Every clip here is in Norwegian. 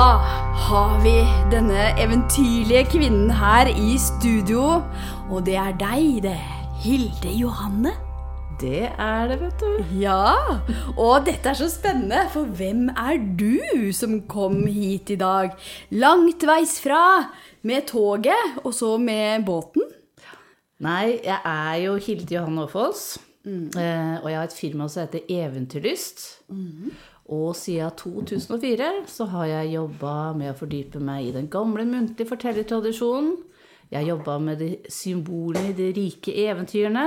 da har vi denne eventyrlige kvinnen her i studio. Og det er deg, det. Hilde Johanne. Det er det, vet du. Ja, og dette er så spennende, for hvem er du som kom hit i dag? Langt veis fra, med toget, og så med båten? Nei, jeg er jo Hilde Johanne Aafoss. Mm. og jeg har et firma som heter Eventyrlyst. Og siden 2004 så har jeg jobba med å fordype meg i den gamle muntlige fortellertradisjonen. Jeg har jobba med de symbolene i de rike eventyrene.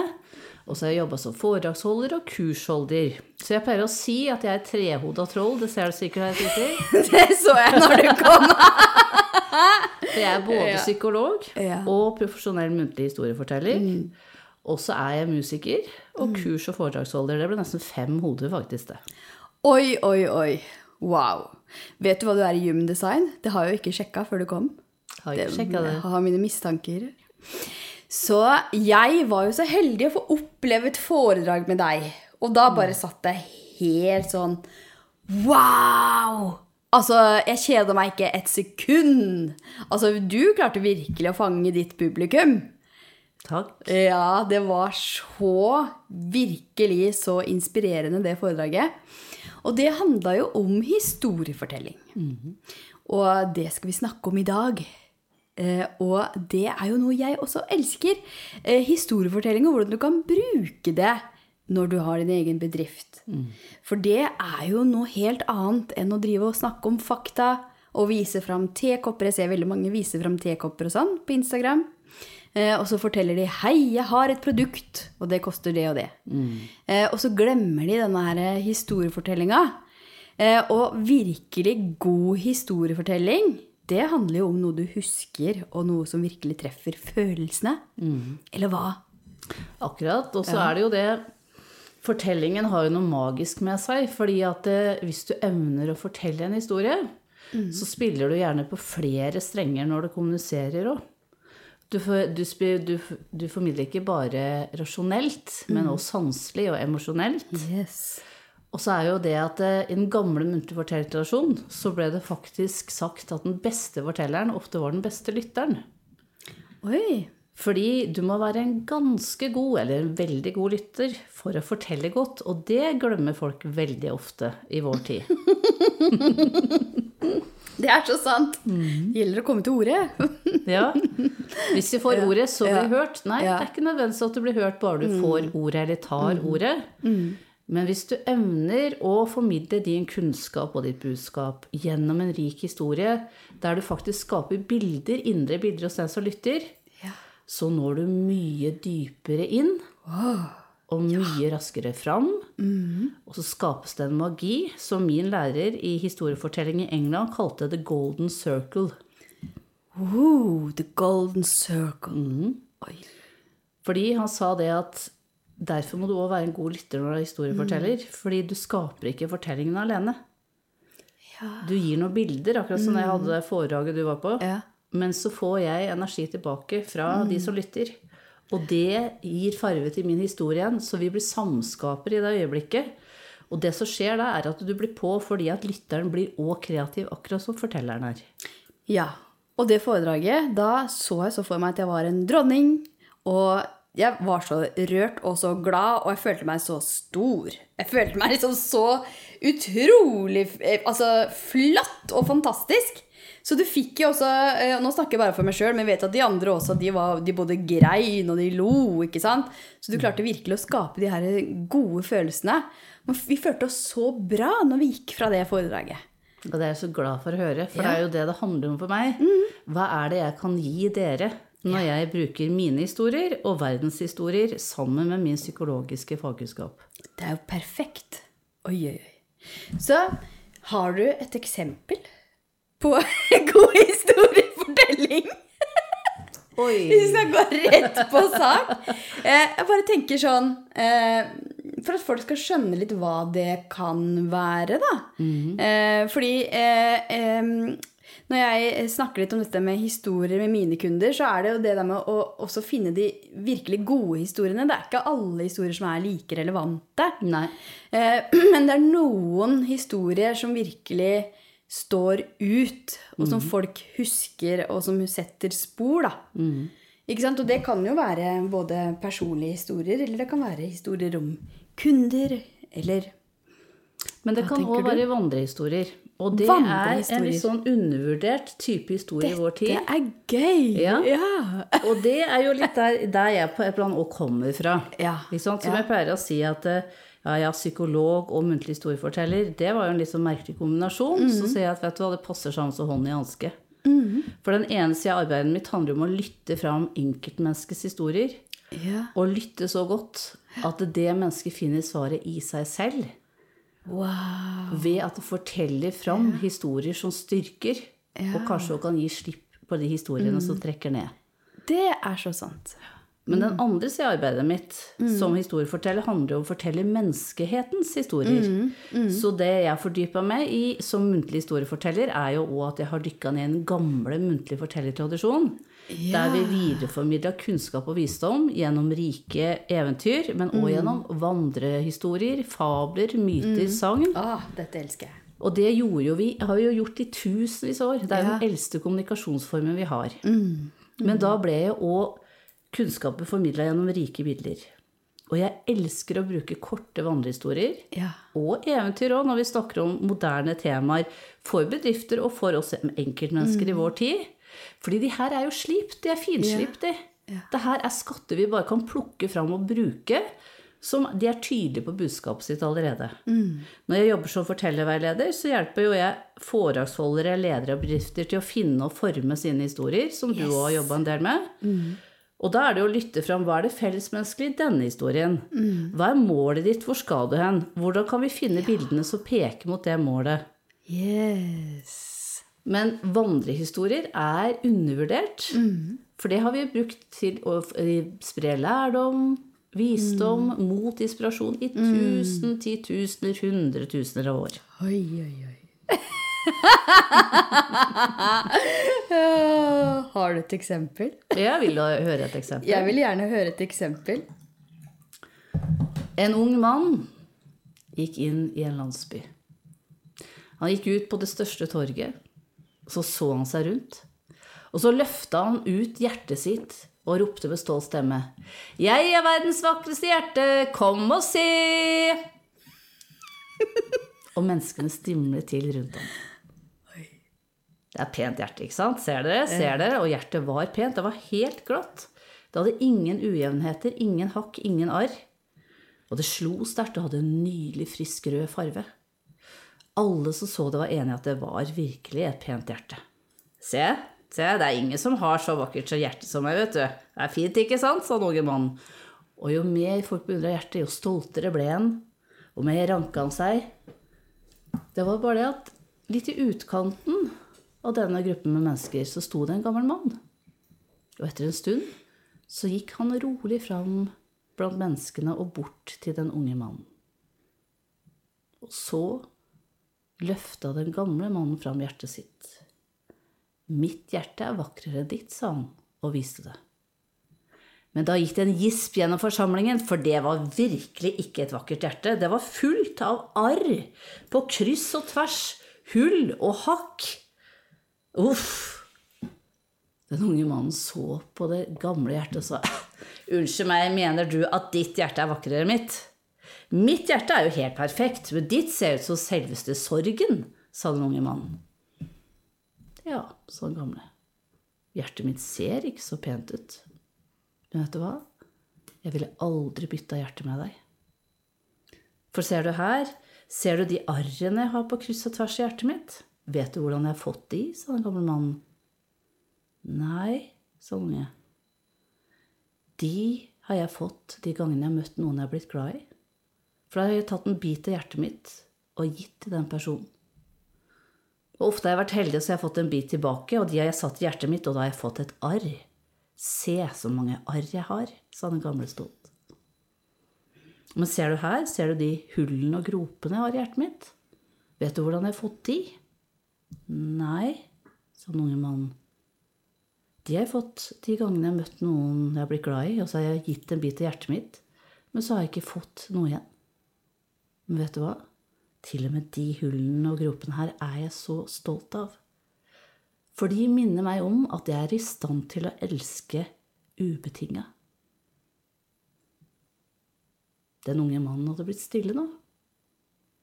Og så har jeg jobba som foredragsholder og kursholder. Så jeg pleier å si at jeg er trehoda troll. Det ser du sikkert her jeg sitter. Det så jeg når du kom. For jeg er både psykolog og profesjonell muntlig historieforteller. Og så er jeg musiker og kurs- og foredragsholder. Det ble nesten fem hoder, faktisk. det. Oi, oi, oi. Wow. Vet du hva du er i Human Design? Det har jeg jo ikke sjekka før du kom. Har ikke sjekka det. Jeg har mine mistanker. Så jeg var jo så heldig å få oppleve et foredrag med deg. Og da bare satt det helt sånn Wow! Altså, jeg kjeda meg ikke et sekund. Altså, du klarte virkelig å fange ditt publikum. Takk. Ja, det var så virkelig så inspirerende, det foredraget. Og det handla jo om historiefortelling. Og det skal vi snakke om i dag. Eh, og det er jo noe jeg også elsker. Eh, historiefortelling og hvordan du kan bruke det når du har din egen bedrift. For det er jo noe helt annet enn å drive og snakke om fakta og vise fram tekopper. Jeg ser veldig mange vise fram tekopper og sånn på Instagram. Eh, og så forteller de 'hei, jeg har et produkt', og det koster det og det. Eh, og så glemmer de denne her historiefortellinga. Eh, og virkelig god historiefortelling, det handler jo om noe du husker, og noe som virkelig treffer følelsene. Eller hva? Akkurat. Og så er det jo det Fortellingen har jo noe magisk med seg. fordi at eh, hvis du evner å fortelle en historie, så spiller du gjerne på flere strenger når du kommuniserer òg. Du, for, du, du, du formidler ikke bare rasjonelt, men også sanselig og emosjonelt. Yes. Og så er jo det at eh, i den gamle muntlige fortellertradisjonen så ble det faktisk sagt at den beste fortelleren ofte var den beste lytteren. Oi. Fordi du må være en ganske god, eller en veldig god lytter, for å fortelle godt. Og det glemmer folk veldig ofte i vår tid. Det er så sant. Det gjelder å komme til orde. Ja. Hvis vi får ordet, så blir vi hørt. Nei, det er ikke nødvendigvis at du blir hørt bare du får ordet eller tar ordet. Men hvis du evner å formidle din kunnskap og ditt budskap gjennom en rik historie, der du faktisk skaper bilder, indre bilder hos den som lytter, så når du mye dypere inn og mye raskere fram. Og så skapes det en magi som min lærer i historiefortelling i England kalte The Golden Circle. Ooh, the golden circle. Oi. Fordi han sa det at derfor må du òg være en god lytter når du er historieforteller. Fordi du skaper ikke fortellingen alene. Du gir noen bilder, akkurat som mm. jeg hadde det foredraget du var på. Ja. Men så får jeg energi tilbake fra de som lytter. Og det gir farve til min historie igjen, så vi blir samskapere i det øyeblikket. Og det som skjer da, er at du blir på fordi at lytteren blir òg kreativ, akkurat som fortelleren er. Ja. Og det foredraget, da så jeg så for meg at jeg var en dronning. Og jeg var så rørt og så glad, og jeg følte meg så stor. Jeg følte meg liksom så utrolig eh, altså, flott og fantastisk. Så du fikk jo også eh, Nå snakker jeg bare for meg sjøl, men jeg vet at de andre også de, var, de både grein og de lo. ikke sant? Så du klarte virkelig å skape de her gode følelsene. Men vi følte oss så bra når vi gikk fra det foredraget. Og det er jeg så glad for å høre, for det er jo det det handler om for meg. Hva er det jeg kan gi dere når jeg bruker mine historier og verdenshistorier sammen med min psykologiske fagkunnskap? Det er jo perfekt. Oi, oi, oi. Så har du et eksempel på god historiefortelling? Oi! Vi skal gå rett på sak. Eh, Jeg bare tenker sånn eh, For at folk skal skjønne litt hva det kan være, da. Eh, Fordi når jeg snakker litt om dette med historier med mine kunder, så er det jo det der med å også finne de virkelig gode historiene. Det er ikke alle historier som er like relevante. Nei. Men det er noen historier som virkelig står ut, og som folk husker, og som setter spor, da. Ikke sant? Og det kan jo være både personlige historier, eller det kan være historier om kunder, eller Men det Hva kan òg være vandrehistorier. Og det er en litt sånn undervurdert type historie i vår tid. Dette er gøy! Ja. ja. Og det er jo litt der, der jeg på et annet også kommer fra. Ja? Som ja. jeg pleier å si at eh, ja, ja, psykolog og muntlig historieforteller, det var jo en litt sånn merkelig kombinasjon. Mhm. Så sier jeg at vet du hva, det passer sammen som hånd i hanske. Mhm. For den ene sida av arbeidet mitt handler om å lytte fram enkeltmenneskets historier. ja. Og lytte så godt at det mennesket finner svaret i seg selv. Wow. Ved at det forteller fram historier som styrker, og kanskje også kan gi slipp på de historiene som trekker ned. Det er så sant. Men den andre sida av arbeidet mitt som historieforteller handler om å fortelle menneskehetens historier. Så det jeg fordypa meg i som muntlig historieforteller, er jo òg at jeg har dykka ned i den gamle muntlige fortellertradisjonen. Der vi videreformidla kunnskap og visdom gjennom rike eventyr, men òg gjennom vandrehistorier, fabler, myter, sagn. Ah, dette elsker jeg. Og det jo vi, har vi jo gjort i tusenvis av år. Det er jo den eldste kommunikasjonsformen vi har. Men da ble jeg òg kunnskapen formidla gjennom rike bilder. Og jeg elsker å bruke korte vandrehistorier. Ja. Og eventyr òg, når vi snakker om moderne temaer for bedrifter og for oss enkeltmennesker i vår tid. Fordi de her er jo slipt. De er finslipt, de. Det her er skatter vi bare kan plukke fram og bruke. Som de er tydelige på budskapet sitt allerede. Når jeg jobber som fortellerveileder, så hjelper jo jeg foredragsholdere, ledere og bedrifter til å finne og forme sine historier, som du òg har jobba en del med. Og da er det å lytte fram hva er det fellesmenneskelige i denne historien. Hva er målet ditt, hvor skal du hen? Hvordan kan vi finne bildene som peker mot det målet? Yes. Men vandrehistorier er undervurdert. For det har vi brukt til å eh, spre lærdom, visdom, mot, inspirasjon i tusen, titusener, hundretusener av år. Oi, oi, oi. Har du et eksempel? Jeg vil da høre et eksempel. Jeg vil gjerne høre et eksempel. En ung mann gikk inn i en landsby. Han gikk ut på det største torget. Så så han seg rundt. Og så løfta han ut hjertet sitt og ropte med stolt stemme. Jeg er verdens vakreste hjerte, kom og se! og menneskene stimlet til rundt ham. Det er pent hjerte, ikke sant? Ser dere? Ser dere? Og hjertet var pent. Det var helt glatt. Det hadde ingen ujevnheter, ingen hakk, ingen arr. Og det slo sterkt og hadde en nydelig, frisk rød farve. Alle som så det, var enige at det var virkelig et pent hjerte. Se, se, det er ingen som har så vakkert så hjerte som meg, vet du. Det er fint, ikke sant, sa den unge mannen. Og jo mer folk beundra hjertet, jo stoltere ble han, og mer ranka han seg. Det var bare det at litt i utkanten av denne gruppen med mennesker så sto det en gammel mann. Og etter en stund så gikk han rolig fram blant menneskene og bort til den unge mannen. Og så løfta den gamle mannen fram hjertet sitt. Mitt hjerte er vakrere enn ditt, sa han og viste det. Men da gikk det en gisp gjennom forsamlingen, for det var virkelig ikke et vakkert hjerte. Det var fullt av arr på kryss og tvers, hull og hakk. Uff. Den unge mannen så på det gamle hjertet og sa Unnskyld meg, mener du at ditt hjerte er vakrere enn mitt? Mitt hjerte er jo helt perfekt, men ditt ser ut som selveste sorgen, sa den unge mannen. Ja, sa den gamle. Hjertet mitt ser ikke så pent ut. Men vet du hva? Jeg ville aldri bytta hjerte med deg. For ser du her, ser du de arrene jeg har på kryss og tvers i hjertet mitt? Vet du hvordan jeg har fått de? sa den gamle mannen. Nei, sa unge. De har jeg fått de gangene jeg har møtt noen jeg har blitt glad i. For da har jeg tatt en bit av hjertet mitt og gitt til den personen. Og ofte har jeg vært heldig, så jeg har fått en bit tilbake, og de har jeg satt i hjertet mitt, og da har jeg fått et arr. Se så mange arr jeg har, sa den gamle stolt. Men ser du her, ser du de hullene og gropene jeg har i hjertet mitt? Vet du hvordan jeg har fått de? Nei, sa den unge mannen. De har jeg fått de gangene jeg har møtt noen jeg har blitt glad i, og så har jeg gitt en bit av hjertet mitt, men så har jeg ikke fått noe igjen. Men vet du hva? Til og med de hullene og gropene her er jeg så stolt av. For de minner meg om at jeg er i stand til å elske ubetinga. Den unge mannen hadde blitt stille nå.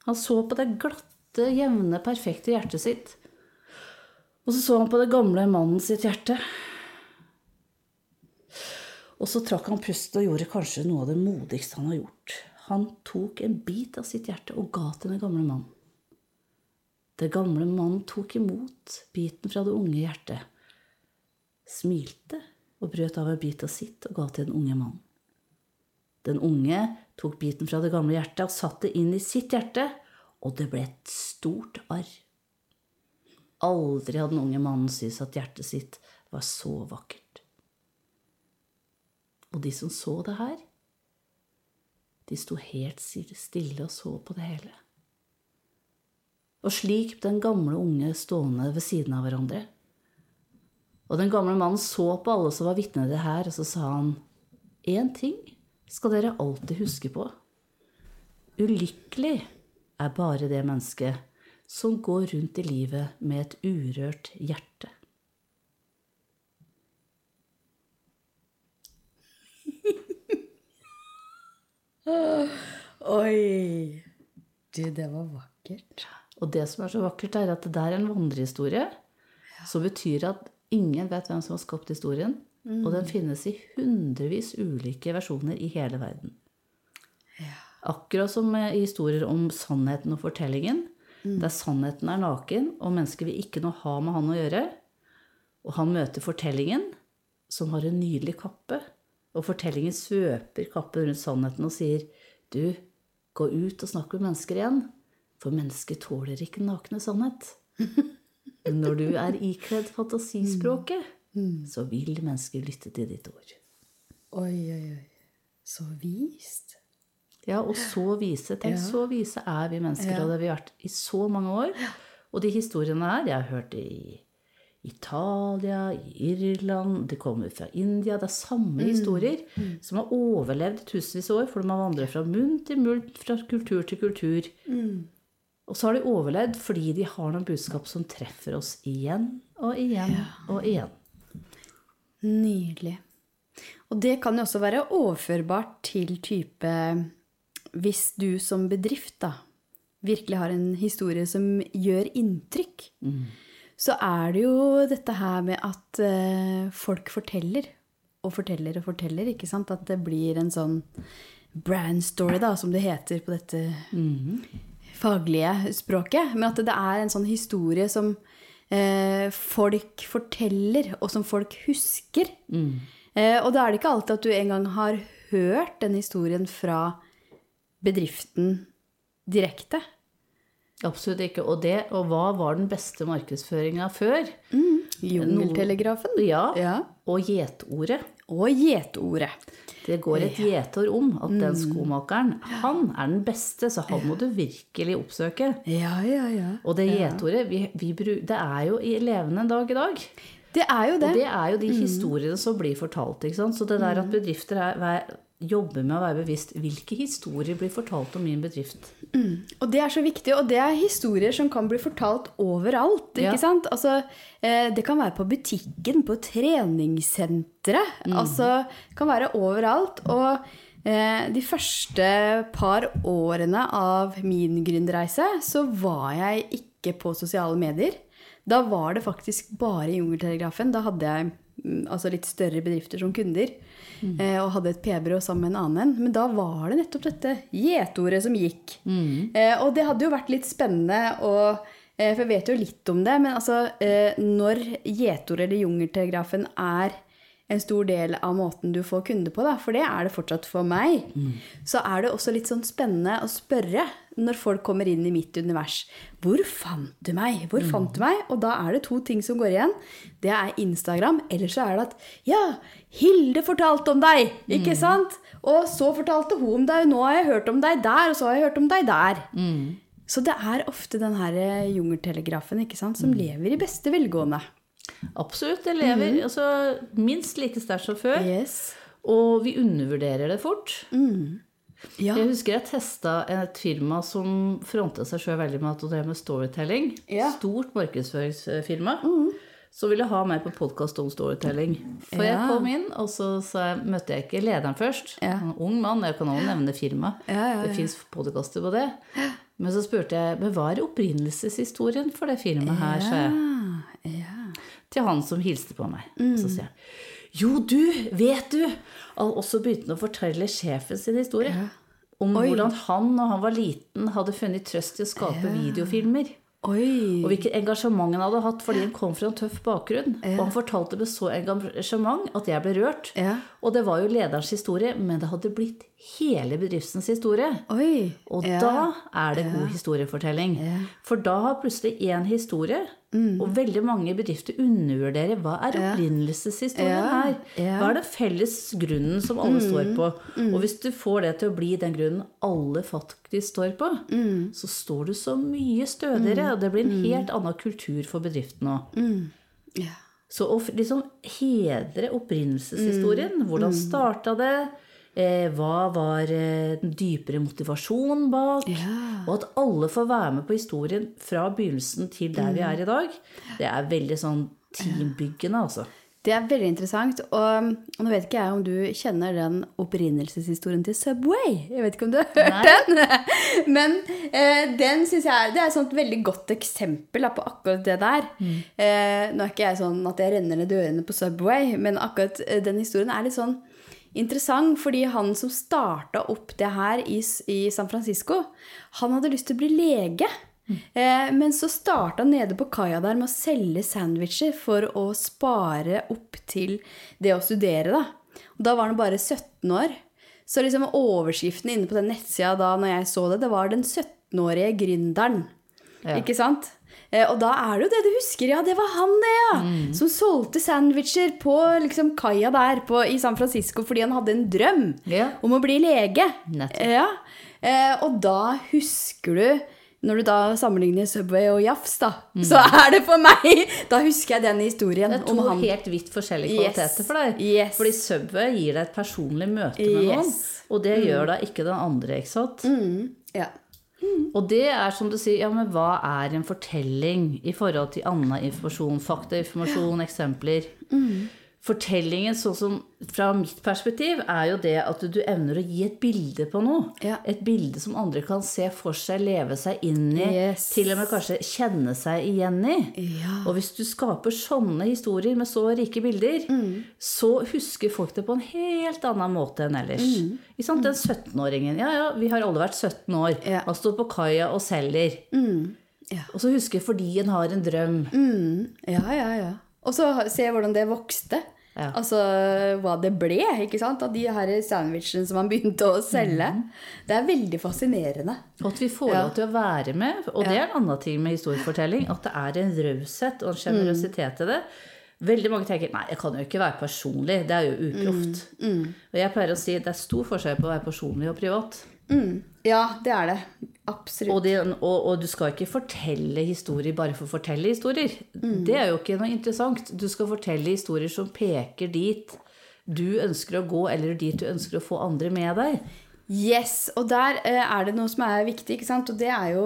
Han så på det glatte, jevne, perfekte hjertet sitt. Og så så han på det gamle mannen sitt hjerte. Og så trakk han pusten og gjorde kanskje noe av det modigste han har gjort. Han tok en bit av sitt hjerte og ga til den gamle mannen. Den gamle mannen tok imot biten fra det unge hjertet, smilte og brøt av en bit av sitt og ga til den unge mannen. Den unge tok biten fra det gamle hjertet og satte det inn i sitt hjerte, og det ble et stort arr. Aldri hadde den unge mannen syntes at hjertet sitt var så vakkert. Og de som så det her, de sto helt stille og så på det hele. Og slik ble den gamle unge stående ved siden av hverandre. Og den gamle mannen så på alle som var vitne til det her, og så sa han, én ting skal dere alltid huske på. Ulykkelig er bare det mennesket som går rundt i livet med et urørt hjerte. Oi! Du, det var vakkert. Og det som er så vakkert, er at det der er en vandrehistorie som betyr at ingen vet hvem som har skapt historien. Og den finnes i hundrevis ulike versjoner i hele verden. Akkurat som i historier om sannheten og fortellingen, der sannheten er naken, og mennesket vil ikke noe ha med han å gjøre. Og han møter fortellingen, som har en nydelig kappe. Og fortellingen svøper kappen rundt sannheten og sier, du, gå ut og snakk med mennesker igjen, for mennesker tåler ikke nakne sannhet. Når du er ikledd fantasispråket, så vil mennesker lytte til ditt ord. Oi, oi, oi. Så vist. Ja, og så vise. Tenk, Ja. så vise er vi mennesker, Ja. og det har vi vært i så mange år. Og de historiene her, jeg har hørt det i Italia, i Irland, det kommer fra India. Det er samme historier som har overlevd tusenvis av år, for de har vandret fra munn til munn, fra kultur til kultur. Og så har de overlevd fordi de har noen budskap som treffer oss igjen og igjen og igjen. Nydelig. Og det kan jo også være overførbart til type Hvis du som bedrift da virkelig har en historie som gjør inntrykk, så er det jo dette her med at uh, folk forteller og forteller og forteller, ikke sant? At det blir en sånn brand story, da, som det heter på dette faglige språket. Men at det er en sånn historie som uh, folk forteller, og som folk husker. Eh, og da er det ikke alltid at du engang har hørt den historien fra bedriften direkte. Absolutt ikke. Og, det, og hva var den beste markedsføringa før? Jungeltelegrafen. Ja, Ja. og gjetordet. Og gjetordet. Det går et gjetord om at den skomakeren, han er den beste, så han må du virkelig oppsøke. Ja, ja, ja. Og det gjetordet, vi, vi, bru- det er jo i levende en dag i dag. Det er jo det. Og det er jo de historiene som blir fortalt. ikke sant? Så det der at bedrifter er, jobber med å være bevisst hvilke historier blir fortalt om min bedrift. Og det er så viktig, og det er historier som kan bli fortalt overalt. ikke Ja. sant? Altså, eh, det kan være på butikken, på treningssenteret. Altså, det kan være overalt. Og eh, de første par årene av min gründerreise så var jeg ikke på sosiale medier. Da var det faktisk bare Jungeltelegrafen. Da hadde jeg mm, altså litt større bedrifter som kunder. Eh, Og hadde et p-byrå sammen med en annen. Men da var det nettopp dette gjetordet som gikk. Eh, Og det hadde jo vært litt spennende å eh, For jeg vet jo litt om det, men altså eh, når gjetordet eller jungeltelegrafen er en stor del av måten du får kunder på, da, for det er det fortsatt for meg, så er det også litt sånn spennende å spørre når folk kommer inn i mitt univers. Hvor fant du meg? Hvor fant du meg? Og da er det to ting som går igjen. Det er Instagram, eller så er det at Ja, Hilde fortalte om deg! Ikke sant? Og så fortalte hun om deg, nå har jeg hørt om deg der, og så har jeg hørt om deg der. Så det er ofte den her eh, jungeltelegrafen ikke sant, som lever i beste velgående. Absolutt. Det lever altså, minst like sterkt som før. Yes. Og vi undervurderer det fort. Ja. Jeg husker jeg testa et firma som fronta seg sjøl veldig med at det med storytelling. Ja. Stort markedsføringsfirma. Så ville jeg ha meg på podkast om storytelling. For jeg kom inn, og så, jeg, møtte jeg ikke lederen først. Ja. En ung mann. Jeg kan også nevne firma. Ja, ja, ja. Det fins podkaster på det. Men så spurte jeg men hva er opprinnelseshistorien for det firmaet her. sa jeg Ja, ja. Til han som hilste på meg. Mm. Så sier han Jo, du, vet du! Og så begynte han å fortelle sjefen sin historie. Om Oi. hvordan han, når han var liten, hadde funnet trøst i å skape videofilmer. Oi. Og hvilket engasjement han hadde hatt fordi han kom fra en tøff bakgrunn. Og han fortalte med så engasjement at jeg ble rørt. Ja. Og det var jo lederens historie, men det hadde blitt hele bedriftens historie. Oi. Og ja. da er det god historiefortelling. For da har plutselig én historie, Mm. og veldig mange bedrifter undervurderer hva er opprinnelseshistorien Ja, her. ja. Mm. Hva er den felles grunnen som alle står på? Og hvis du får det til å bli den grunnen alle faktisk står på, Mm. så står du så mye stødigere, og det blir en helt annen kultur for bedriften òg. Ja. Så å liksom hedre opprinnelseshistorien, hvordan starta det, hva var eh, den dypere motivasjonen bak, Ja. og at alle får være med på historien fra begynnelsen til der vi er i dag, det er veldig sånn teambyggende, altså. Det er veldig interessant. Og, nå vet ikke jeg om du kjenner den opprinnelseshistorien til Subway. Jeg vet ikke om du har hørt den? Men eh, den syns jeg er, det er et veldig godt eksempel da, på akkurat det der. Eh, nå er ikke jeg sånn at jeg renner ned dørene på Subway, men akkurat eh, den historien er litt sånn interessant, fordi han som starta opp det her i, i San Francisco, han hadde lyst til å bli lege. Eh, men så starta han nede på kaia der med å selge sandwicher for å spare opp til det å studere, da. Og da var han bare 17 år. Så liksom overskriften inne på den nettsida da når jeg så det, det var 'Den 17-årige gründeren'. Ja. Ikke sant? Eh, og da er det jo det du husker. Ja, det var han, det, ja! Som solgte sandwicher på liksom kaia der på, i San Francisco fordi han hadde en drøm Ja. om å bli lege. Ja. Eh, og da husker du når du da sammenligner Subway og Jafs, da, så er det for meg Da husker jeg den historien om han. Det er to helt vidt forskjellige Yes. kvaliteter for deg. Yes. Fordi Subway gir deg et personlig møte med noen, og det gjør da ikke den andre, ikke sant? Mm. Ja. Og det er som du sier, ja, men hva er en fortelling i forhold til annen informasjon, faktainformasjon, eksempler? Fortellingen, sånn som fra mitt perspektiv, er jo det at du evner å gi et bilde på noe. Ja. Et bilde som andre kan se for seg, leve seg inn i, Yes. til og med kanskje kjenne seg igjen i. Ja. Og hvis du skaper sånne historier med så rike bilder, Mm. så husker folk det på en helt annen måte enn ellers. Mm. Ikke sant? Den 17-åringen. Ja, ja, vi har alle vært 17 år. Ja. Han står på kaia og selger. Ja. Og så husker jeg fordi en har en drøm. Mm. ja, ja, ja. Og så se hvordan det vokste. Ja. Altså hva det ble ikke sant? av de her sandwichene som han begynte å selge. Det er veldig fascinerende. Og at vi får Ja. lov til å være med. Og det er en annen ting med historiefortelling. At det er en raushet og en sjenerøsitet i det. Veldig mange tenker nei, jeg kan jo ikke være personlig. Det er jo uproft. Og jeg pleier å si det er stor forskjell på å være personlig og privat. Mm. Ja, det er det. Absolutt. Og, det, og, og du skal ikke fortelle historier bare for å fortelle historier. Det er jo ikke noe interessant. Du skal fortelle historier som peker dit du ønsker å gå, eller dit du ønsker å få andre med deg. Yes, og der eh, er det noe som er viktig, ikke sant? Og det er jo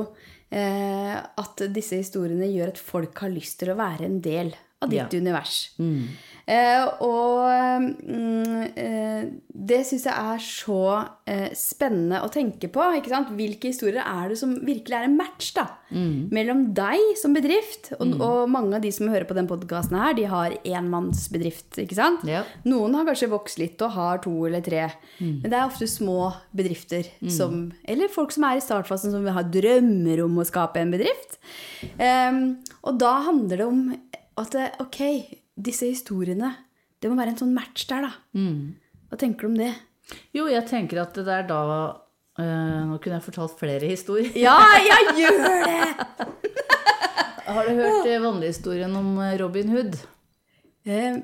eh, at disse historiene gjør at folk har lyst til å være en del av ditt Ja. univers. Eh, og mm, eh, det syns jeg er så eh, spennende å tenke på. Ikke sant? Hvilke historier er det som virkelig er en match da? mellom deg som bedrift, og, og mange av de som hører på den podkasten her, de har enmannsbedrift. ikke sant? Ja. Noen har kanskje vokst litt og har to eller tre. Men det er ofte små bedrifter som Eller folk som er i startfasen som har drømmer om å skape en bedrift. Ehm, og da handler det om at eh, ok, disse historiene Det må være en sånn match der, da. Hva tenker du om det? Jo, jeg tenker at det er da eh, Nå kunne jeg fortalt flere historier. Ja, jeg gjør det! Har du hørt eh, vandrehistorien om eh, Robin Hood? Eh,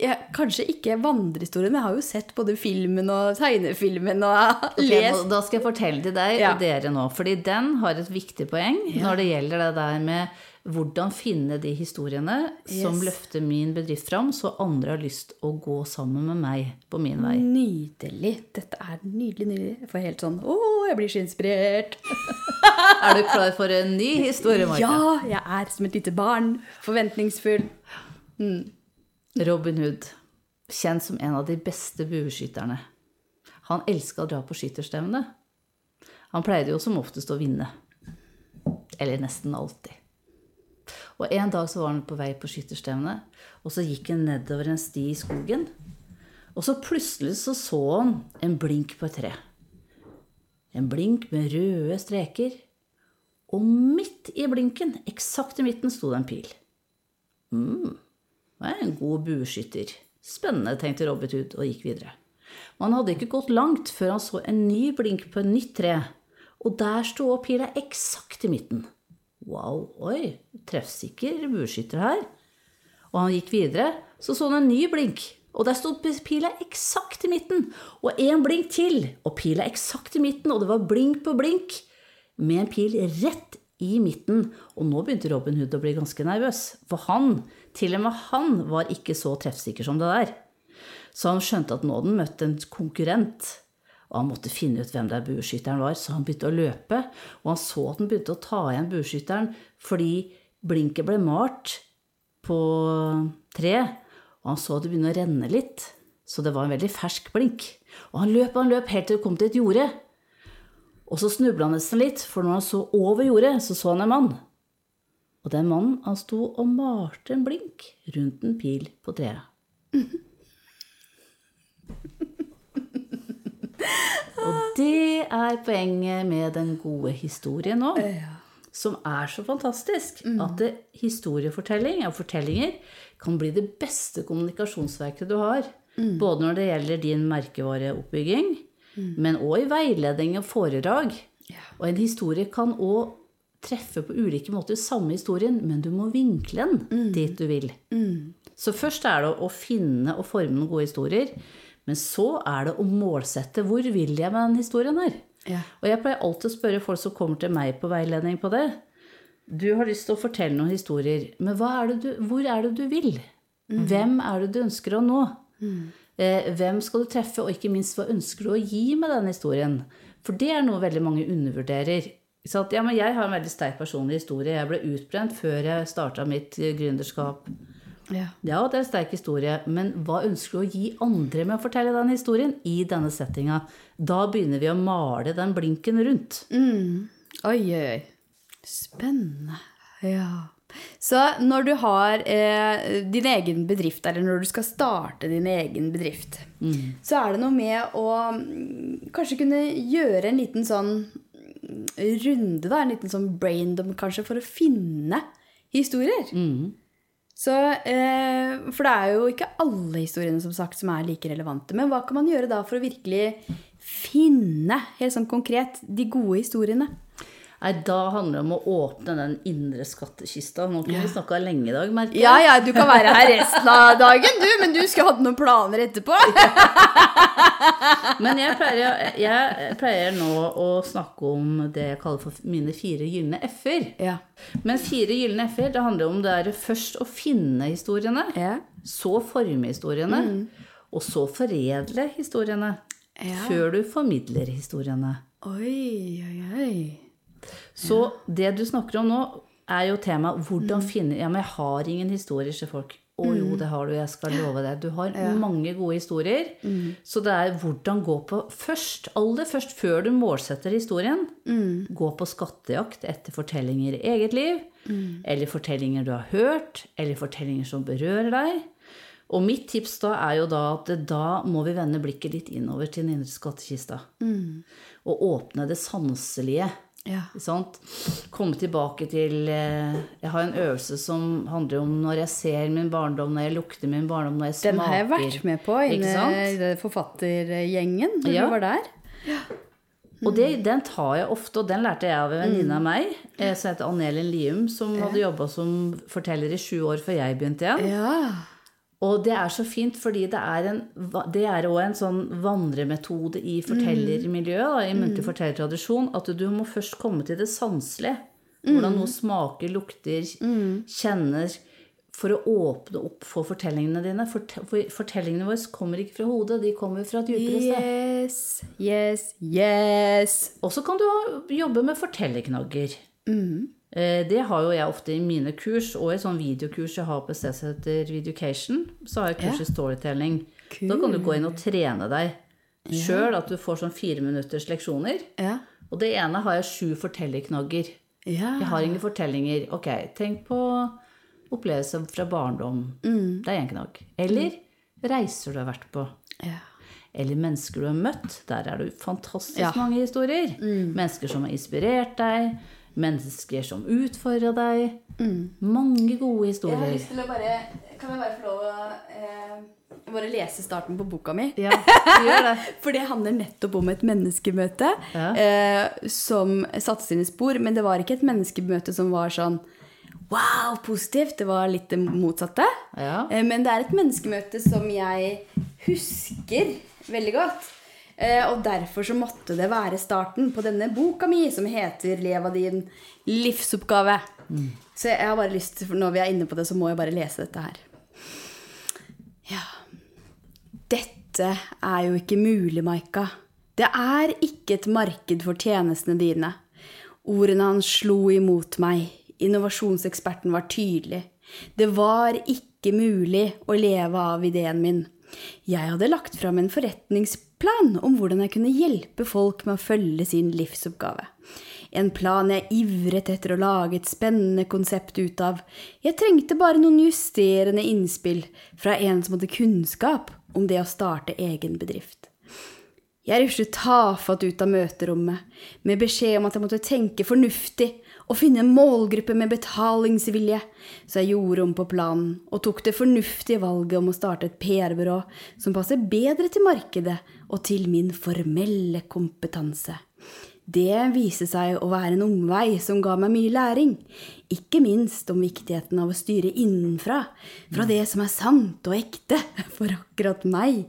jeg, kanskje ikke vandrehistorien, men jeg har jo sett både filmen og tegnefilmen og Ok, lest Da skal jeg fortelle til deg Ja. og dere nå, fordi den har et viktig poeng når det gjelder det der med hvordan finne de historiene som løfter min bedrift fram, så andre har lyst å gå sammen med meg på min vei. Nydelig. Dette er nydelig, nydelig. Jeg får helt sånn Å, jeg blir så inspirert. Er du klar for en ny historie, Martha? Ja, jeg er som et lite barn. Forventningsfull. Robin Hood, kjent som en av de beste bueskytterne. Han elska å dra på skytterstevne. Han pleide jo som oftest å vinne. Eller nesten alltid. Og en dag så var han på vei på skytterstevne, og så gikk han nedover en sti i skogen. Og så plutselig så så han en blink på et tre. En blink med røde streker. Og midt i blinken, eksakt i midten, sto det en pil. Det er en god bueskytter. Spennende, tenkte Robin Hood og gikk videre. Men han hadde ikke gått langt før han så en ny blink på et nytt tre, og der sto pila eksakt i midten. Wow, oi, treffsikker bueskytter her. Og han gikk videre, så så han en ny blink, og der sto pila eksakt i midten, og en blink til, og pila eksakt i midten, og det var blink på blink, med en pil rett i midten, og nå begynte Robin Hood å bli ganske nervøs, for han, til og med han, var ikke så treffsikker som det der. Så han skjønte at nå hadde han møtt en konkurrent, og han måtte finne ut hvem der bueskytteren var, så han begynte å løpe, og han så at han begynte å ta igjen bueskytteren fordi blinket ble malt på tre, og han så det begynne å renne litt, så det var en veldig fersk blink. Og han løp og han løp helt til det kom til et jorde. Og så snubla han nesten litt, for når han så over jordet, så så han en mann. Og den mannen, han sto og malte en blink rundt en pil på treet. Og det er poenget med den gode historien nå, som er så fantastisk. At det, historiefortelling og fortellinger kan bli det beste kommunikasjonsverket du har. Både når det gjelder din merkevareoppbygging, men òg i veiledning og foredrag. Og en historie kan òg treffe på ulike måter samme historien, men du må vinkle den dit du vil. Så først er det å finne og forme noen gode historier. Men så er det å målsette hvor vil jeg med den historien her. Ja. Og jeg pleier alltid å spørre folk som kommer til meg på veiledning på det. Du har lyst til å fortelle noen historier, men er det du, hvor er det du vil? Hvem er det du ønsker å nå? Eh, hvem skal du treffe, og ikke minst hva ønsker du å gi med den historien? For det er noe veldig mange undervurderer. Så at, ja, men jeg har en veldig sterk personlig historie. Jeg ble utbrent før jeg starta mitt eh, gründerskap. Ja. Ja, det er en sterk historie, men hva ønsker du å gi andre med å fortelle den historien i denne settinga? Da begynner vi å male den blinken rundt. Oi, oi, oi. Spennende. Ja. Så når du har eh, din egen bedrift, eller når du skal starte din egen bedrift, så er det noe med å mm, kanskje kunne gjøre en liten sånn mm, runde, da, en liten sånn braindom kanskje, for å finne historier. Så, eh, for det er jo ikke alle historiene som sagt som er like relevante. Men hva kan man gjøre da for å virkelig finne, helt sånn konkret, de gode historiene? Nei, da handler det om å åpne den indre skattkista. Nå kunne vi snakka lenge i dag, merker jeg. Ja, ja, du kan være her resten av dagen, du, men du skulle hatt noen planer etterpå. Men jeg pleier, jeg pleier nå å snakke om det jeg kaller for mine fire gylne f-er. Ja. Men fire gylne f-er, det handler om det er først å finne historiene, Ja. så forme historiene, og så foredle historiene. Ja. Før du formidler historiene. Oi, oi, oi. Så det du snakker om nå, er jo temaet hvordan finne Ja, men jeg har ingen historier, sier folk. Å jo, det har du, jeg skal love deg. Du har mange gode historier. Så det er hvordan gå på først, aller først, før du målsetter historien, gå på skattejakt etter fortellinger i eget liv, eller fortellinger du har hørt, eller fortellinger som berører deg. Og mitt tips da er jo da at da må vi vende blikket litt innover til den indre skattkista. Og åpne det sanselige. Ja. Komme tilbake til eh, Jeg har en øvelse som handler om når jeg ser min barndom, når jeg lukter min barndom, når jeg smaker. Den har jeg vært med på inne i forfattergjengen når Ja. du var der. Og det, den tar jeg ofte, og den lærte jeg av en venninne av meg eh, som heter Ann-Elin Lium, som hadde jobba som forteller i sju år før jeg begynte igjen. Ja. Og det er så fint, fordi det er en, det er også en sånn vandremetode i fortellermiljøet, da, i muntlig fortellertradisjon, at du må først komme til det sanselige. Hvordan noe smaker, lukter, kjenner, for å åpne opp for fortellingene dine. Fort, for fortellingene våre kommer ikke fra hodet, de kommer fra et dypere sted. Yes, yes, yes. Og så kan du jobbe med fortellerknagger. Eh, Det har jo jeg ofte i mine kurs, og i sånn videokurs jeg har på et heter Videocation. Så har jeg kurs i storytelling. Da kan du gå inn og trene deg sjøl, at du får sånn fire minutters leksjoner. Ja. Og det ene har jeg sju fortellerknagger. Ja. Jeg har ingen fortellinger. Ok, tenk på opplevelser fra barndom. Det er én knagg. Eller reiser du har vært på. Ja. Eller mennesker du har møtt. Der er det fantastisk Ja. mange historier. Mennesker som har inspirert deg. Mennesker som utfordra deg. Mange gode historier. Jeg har lyst til å bare Kan jeg bare få lov å eh, bare lese starten på boka mi? Ja, gjør det. For det handler nettopp om et menneskemøte Ja. eh, som satte sine spor. Men det var ikke et menneskemøte som var sånn wow, positivt. Det var litt det motsatte. Ja. Eh, men det er et menneskemøte som jeg husker veldig godt. Eh, og derfor så måtte det være starten på denne boka mi, som heter 'Lev av din livsoppgave'. Så jeg har bare lyst til, når vi er inne på det, så må jeg bare lese dette her. Ja. Dette er jo ikke mulig, Maika. Det er ikke et marked for tjenestene dine. Ordene hans slo imot meg. Innovasjonseksperten var tydelig. Det var ikke mulig å leve av ideen min. Jeg hadde lagt fram en forretningsplan om hvordan jeg kunne hjelpe folk med å følge sin livsoppgave. En plan jeg ivret etter å lage et spennende konsept ut av. Jeg trengte bare noen justerende innspill fra en som hadde kunnskap om det å starte egen bedrift. Jeg ruslet tafatt ut av møterommet med beskjed om at jeg måtte tenke fornuftig og finne en målgruppe med betalingsvilje, så jeg gjorde om på planen og tok det fornuftige valget om å starte et PR-byrå som passer bedre til markedet og til min formelle kompetanse. Det viste seg å være en omvei som ga meg mye læring, ikke minst om viktigheten av å styre innenfra, fra det som er sant og ekte for akkurat meg.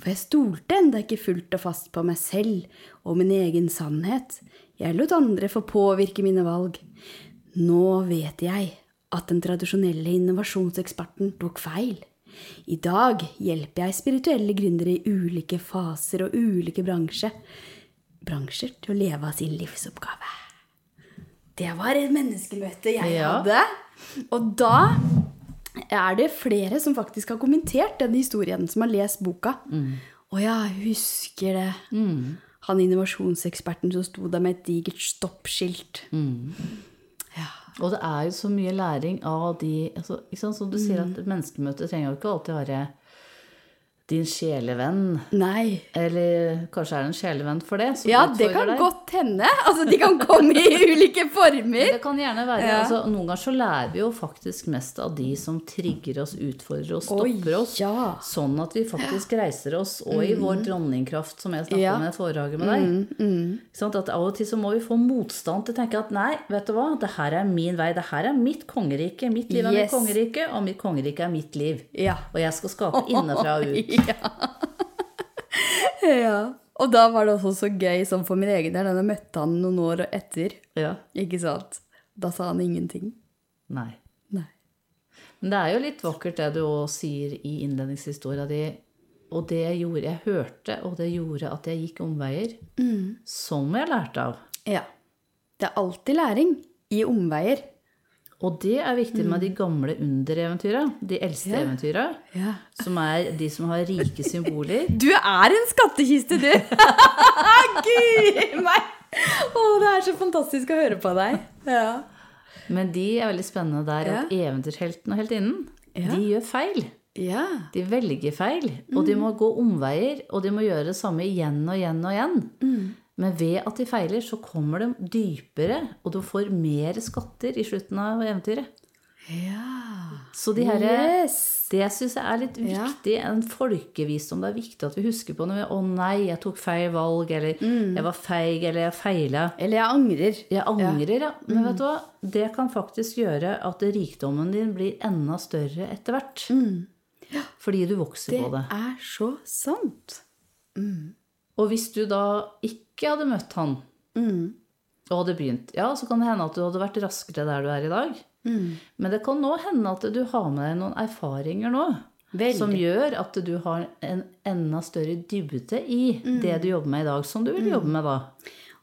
For jeg stolte enda ikke fullt og fast på meg selv og min egen sannhet. Jeg lot andre få påvirke mine valg. Nå vet jeg at den tradisjonelle innovasjonseksperten tok feil. I dag hjelper jeg spirituelle gründere i ulike faser og ulike bransjer bransjer til å leve av sin livsoppgave. Det var et menneskemøte jeg Ja. hadde. Og da er det flere som faktisk har kommentert den historien, som har lest boka. Og jeg husker det. Han innovasjonseksperten som sto der med et digert stoppskilt. Ja. Og det er jo så mye læring av de altså, ikke sant, Som du sier, Mm. at menneskemøter trenger jo ikke alltid være din sjelevenn. Nei. Eller kanskje er det en sjelevenn for det? Ja, det kan deg. godt hende. Altså, de kan komme i ulike former. Det kan gjerne være. Ja. Altså, noen ganger så lærer vi jo faktisk mest av de som trigger oss, utfordrer oss, stopper oss. Oi, ja. Sånn at vi faktisk reiser oss, og i vår dronningkraft, som jeg snakket Ja. om i foredraget med deg. Mm. Mm. Sånn At Av og til så må vi få motstand til å tenke at nei, vet du hva, det her er min vei, det her er mitt kongerike. Mitt liv er Yes. mitt kongerike, og mitt kongerike er mitt liv. Ja. Og jeg skal skape innenfra og ut. Ja. Og da var det også så gøy sånn for min egen del, da møtte han noen år etter. Ja. Ikke sant? Da sa han ingenting. Nei. Nei. Men det er jo litt vakkert det du òg sier i innledningshistoria di. Og det jeg gjorde, jeg hørte, og det gjorde at jeg gikk omveier. Som jeg lærte av. Ja. Det er alltid læring i omveier. Og det er viktig med de gamle undereventyra. De eldste yeah. eventyra. yeah. Som er de som har rike symboler. Du er en skattkiste, du! Guri meg! Å, det er så fantastisk å høre på deg. Ja. Men de er veldig spennende der at eventyrhelten og heltinnen, Ja. de gjør feil. Ja. De velger feil, og de må gå omveier, og de må gjøre det samme igjen og igjen og igjen. Men ved at de feiler, så kommer de dypere, og du får mer skatter i slutten av eventyret. ja. Så de her, Yes. det syns jeg er litt Ja. viktig. En folkevisdom. Det er viktig at vi husker på når vi Å nei, jeg tok feil valg, eller jeg var feig, eller jeg feila. Eller jeg angrer. Jeg angrer, ja. Men vet du hva? Det kan faktisk gjøre at rikdommen din blir enda større etter hvert. Fordi du vokser Det på det. Det er så sant. Og hvis du da ikke hadde møtt han, Mm. og hadde begynt, ja, så kan det hende at du hadde vært raskere der du er i dag. Mm. Men det kan nå hende at du har med deg noen erfaringer nå. Veldig. Som gjør at du har en enda større dybde i Mm. det du jobber med i dag, som du vil jobbe med da.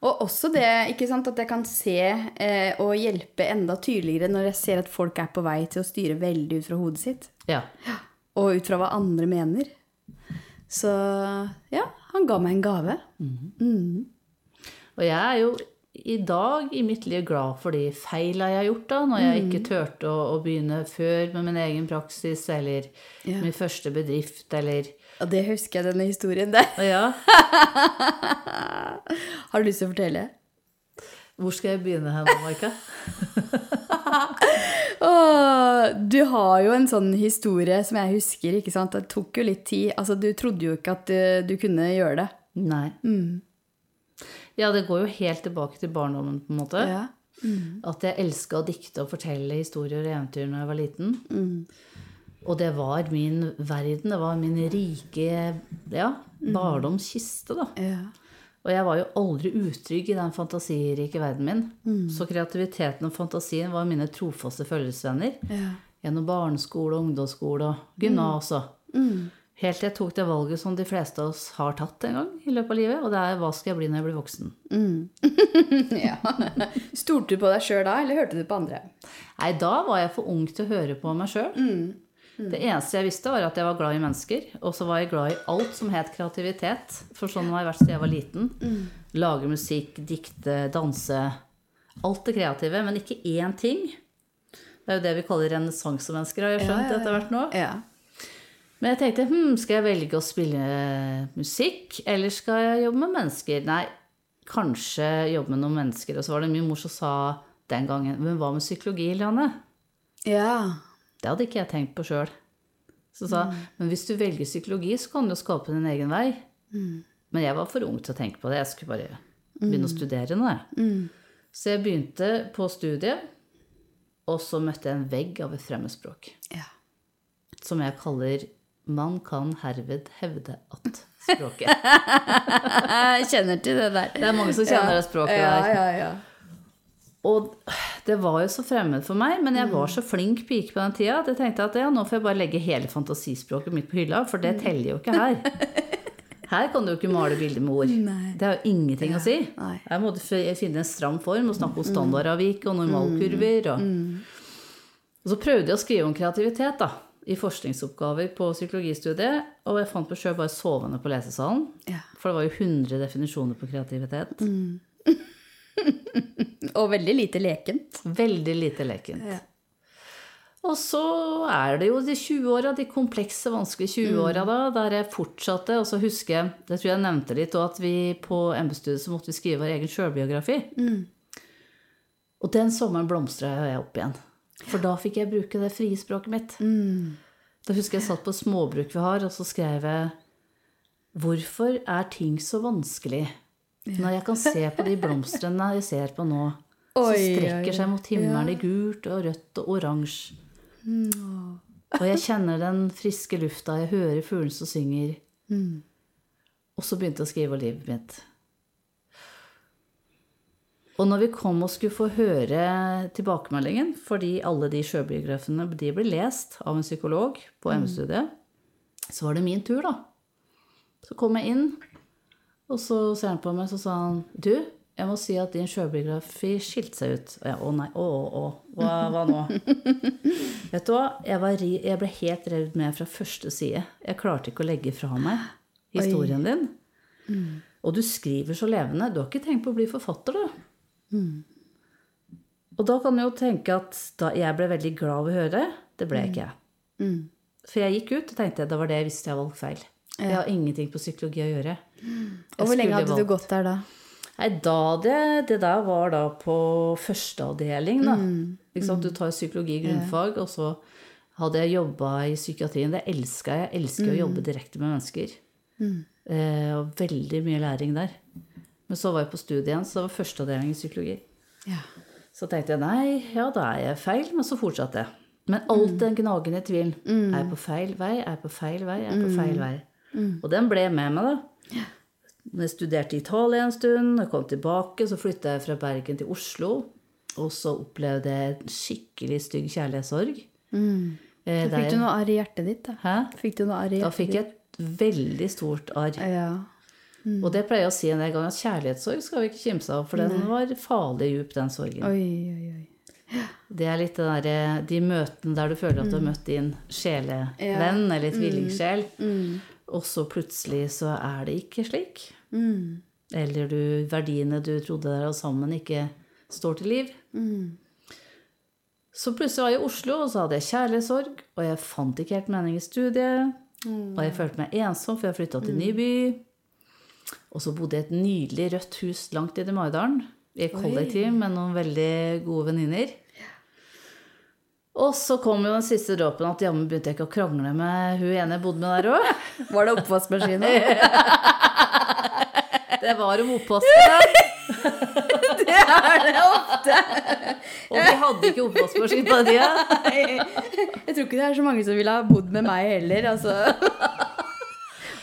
Og også det ikke sant, at jeg kan se eh, og hjelpe enda tydeligere når jeg ser at folk er på vei til å styre veldig ut fra hodet sitt. Ja. Og ut fra hva andre mener. Så ja, han ga meg en gave. Og jeg er jo i dag i mitt liv glad for de feila jeg har gjort, da, når jeg ikke turte å, å begynne før med min egen praksis, eller Ja. min første bedrift, eller Og det husker jeg, denne historien der. Ja, Har du lyst til å fortelle? Hvor skal jeg begynne hen, Marka? Åh, du har jo en sånn historie som jeg husker, ikke sant? Det tok jo litt tid. Altså, du trodde jo ikke at du, du kunne gjøre det. Nei. Ja, det går jo helt tilbake til barndommen, på en måte. Ja. At jeg elska å dikte og fortelle historier og eventyr når jeg var liten. Og det var min verden. Det var min rike ja, barndomskiste, da. Ja. Og jeg var jo aldri utrygg i den fantasirike verden min. Så kreativiteten og fantasien var mine trofaste følgesvenner. Ja. Gjennom barneskole, ungdomsskole og gymnas. og Helt til jeg tok det valget som de fleste av oss har tatt en gang i løpet av livet. Og det er hva skal jeg bli når jeg blir voksen? ja. Stolte du på deg sjøl da, eller hørte du på andre? Nei, da var jeg for ung til å høre på meg sjøl. Det eneste jeg visste, var at jeg var glad i mennesker. Og så var jeg glad i alt som het kreativitet. For sånn har jeg vært siden jeg var liten. Lage musikk, dikte, danse. Alt det kreative, men ikke én ting. Det er jo det vi kaller renessansemennesker, har jeg skjønt etter hvert nå. Ja. Men jeg tenkte hm, skal jeg velge å spille musikk, eller skal jeg jobbe med mennesker? Nei, kanskje jobbe med noen mennesker. Og så var det min mor som sa den gangen Men hva med psykologi, Lianne? Ja. Det hadde ikke jeg tenkt på sjøl. Så sa men hvis du velger psykologi, så kan du jo skape din egen vei. Men jeg var for ung til å tenke på det. Jeg skulle bare begynne å studere nå. jeg. Så jeg begynte på studiet, og så møtte jeg en vegg av et fremmedspråk. ja. Som jeg kaller 'Man kan herved hevde at' språket. Jeg kjenner til det der. Det er mange som kjenner det språket der. ja. Ja, ja, Og det var jo så fremmed for meg, men jeg var så flink pike på den tida at jeg tenkte at ja, nå får jeg bare legge hele fantasispråket mitt på hylla, for det teller jo ikke her. Her kan du jo ikke male bilder med ord. Nei. Det har jo ingenting å si. Nei. Her må du finne en stram form og snakke om standardavvik og normalkurver. Og, og så prøvde jeg å skrive om kreativitet da, i forskningsoppgaver på psykologistudiet, og jeg fant meg sjøl bare sovende på lesesalen. Ja. For det var jo 100 definisjoner på kreativitet. Og veldig lite lekent. Veldig lite lekent. Ja. Og så er det jo de 20-åra, de komplekse, vanskelige 20-åra da, der jeg fortsatte. Og så husker jeg, det tror jeg nevnte litt, og at vi på MB-studiet så måtte vi skrive vår egen sjølbiografi. Og den sommeren blomstra jeg opp igjen. For da fikk jeg bruke det frie språket mitt. Da husker jeg satt på småbruk vi har, og så skrev jeg Hvorfor er ting så vanskelig? Når jeg kan se på de blomstene jeg ser på nå, som strekker seg mot himmelen i gult og rødt og oransje. Og jeg kjenner den friske lufta, jeg hører fuglene som synger. Og så begynte jeg å skrive om livet mitt. Og når vi kom og skulle få høre tilbakemeldingen, fordi alle de sjøbiografene de ble lest av en psykolog på M-studiet, så var det min tur, da. Så kom jeg inn, og så ser han på meg, så sa han Du, jeg må si at din sjølbiografi skilte seg ut. Og jeg, å nei, å, å, å. Hva, hva nå? Vet du hva? Jeg, var, ri- jeg ble helt revet med fra første side. Jeg klarte ikke å legge fra meg historien din. Og du skriver så levende. Du har ikke tenkt på å bli forfatter, du. Og da kan du jo tenke at da jeg ble veldig glad av å høre det. Ble ikke jeg. For jeg gikk ut og tenkte det var det jeg visste jeg valgte feil. Jeg har ingenting på psykologi å gjøre. Og hvor lenge hadde valgt- du gått der da? Nei, da det, det der var da på førsteavdeling, da. Ikke sant? Du tar psykologi grunnfag, og så hadde jeg jobba i psykiatrien. Det elska jeg. Jeg elsker å jobbe direkte med mennesker. Eh, og veldig mye læring der. Men så var jeg på studiet igjen, så det var førsteavdeling i psykologi. Ja. Så tenkte jeg nei, ja, da er jeg feil, men så fortsatte jeg. Men alt den gnagende tvilen. Er jeg på feil vei? Er jeg på feil vei? Er jeg på feil vei? Og den ble med meg, da. Jeg studerte i Italia en stund, jeg kom tilbake, så flytta jeg fra Bergen til Oslo. Og så opplevde jeg en skikkelig stygg kjærlighetssorg. Eh, Da fikk du noe arr i hjertet ditt, da. Hæ? Fikk du noe arr i Da fikk jeg et veldig stort arr. Ja. Mm. Og det pleier jeg å si en del ganger, at kjærlighetssorg skal vi ikke kimse av, for den var farlig djup, den sorgen. Oi, oi, oi. Det er litt det der, de møtene der du føler at du har møtt din sjelevenn eller tvillingsjel, og så plutselig så er det ikke slik. Eller du, verdiene du trodde dere var sammen, ikke står til liv. Så plutselig var jeg i Oslo, og så hadde jeg kjærlighetssorg, og jeg fant ikke helt mening i studiet. Og jeg følte meg ensom, for jeg flytta til ny by. Og så bodde jeg i et nydelig rødt hus langt inn i Maridalen. I et kollektiv med noen veldig gode venninner. Og så kom jo den siste dråpen at jammen begynte jeg ikke å krangle med hun ene jeg bodde med der òg. Var det oppvaskmaskina? Det var om oppvasken. det er det ofte! Og vi hadde ikke oppvaskmaskin på den tida. Jeg tror ikke det er så mange som ville ha bodd med meg heller, altså.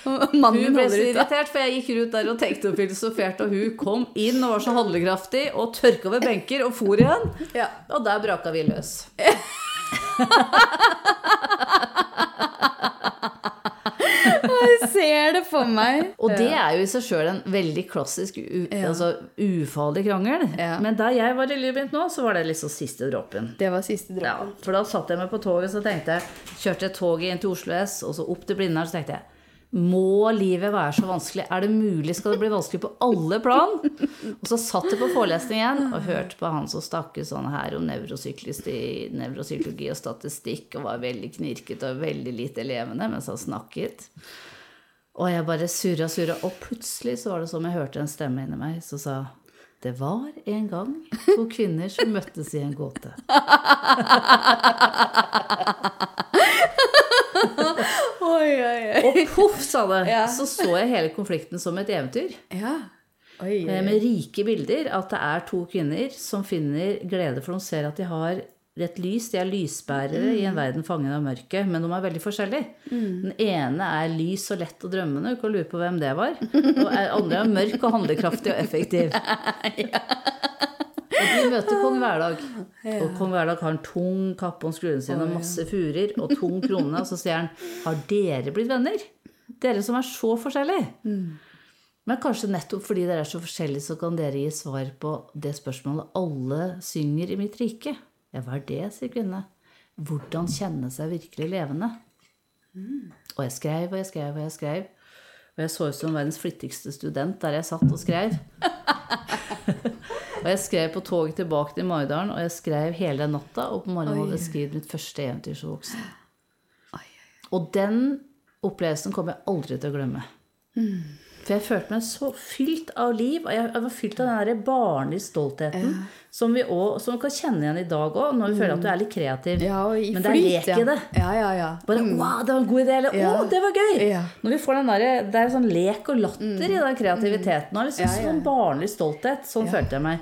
Hun Mannen ble så irritert, for jeg gikk rundt der og tenkte og filosoferte, og hun kom inn og var så handlekraftig og tørka over benker og for igjen. Ja. Og der braka vi løs. Jeg ser det for meg. Og det er jo i seg sjøl en veldig klassisk, u altså, ufarlig krangel. Ja. Men da jeg var i livet nå, så var det liksom siste dråpen. Det var siste Ja, for da satt jeg meg på toget så tenkte jeg, kjørte jeg toget inn til Oslo S og så opp til Blindern, så tenkte jeg må livet være så vanskelig? Er det mulig? Skal det bli vanskelig på alle plan? Og så satt jeg på forelesning igjen og hørte på han som snakket sånn her om nevropsykologi og statistikk, og var veldig knirket og veldig lite levende mens han snakket. Og jeg bare surra, surra, og plutselig så var det som jeg hørte en stemme inni meg som sa det var en gang to kvinner som møttes i en gåte. Oi, oi, oi. Og poff, sa det. Ja. Så så jeg hele konflikten som et eventyr. Ja. Oi, oi. Med rike bilder. At det er to kvinner som finner glede for de ser at de har rett lys. De er lysbærere i en verden fanget av mørket, men de er veldig forskjellige. Den ene er lys og lett og drømmende, du kan lure på hvem det var. Og den andre er mørk og handlekraftig og effektiv. Og de møter kong Hverdag. Og kong Hverdag har en tung kappe om skruene sine og masse furer og tung krone. Og så sier han Har dere blitt venner? Dere som er så forskjellige. Men kanskje nettopp fordi dere er så forskjellige, så kan dere gi svar på det spørsmålet alle synger i mitt rike. Ja, hva er det, sier kvinnene. Hvordan kjenne seg virkelig levende? Og jeg skrev og jeg skrev og jeg skrev. Og jeg så ut som verdens flittigste student der jeg satt og skrev. og jeg skrev på toget tilbake til Maridalen, og jeg skrev hele den natta. Og på morgenen hadde jeg skrevet mitt første eventyr som voksen. Og den opplevelsen kommer jeg aldri til å glemme. For jeg følte meg så fylt av liv. Og jeg, var fylt av den der barnlige stoltheten som vi også, som vi kan kjenne igjen i dag òg, når vi føler at du er litt kreativ. Ja, og i Men det er lek ja. i det. Ja, ja, ja. Bare 'wow, det var en god idé', eller 'å, Ja. det var gøy'. Ja. Når vi får den der, Det er sånn lek og latter i den kreativiteten. Og liksom Ja, ja. sånn barnlig stolthet. Sånn følte jeg meg.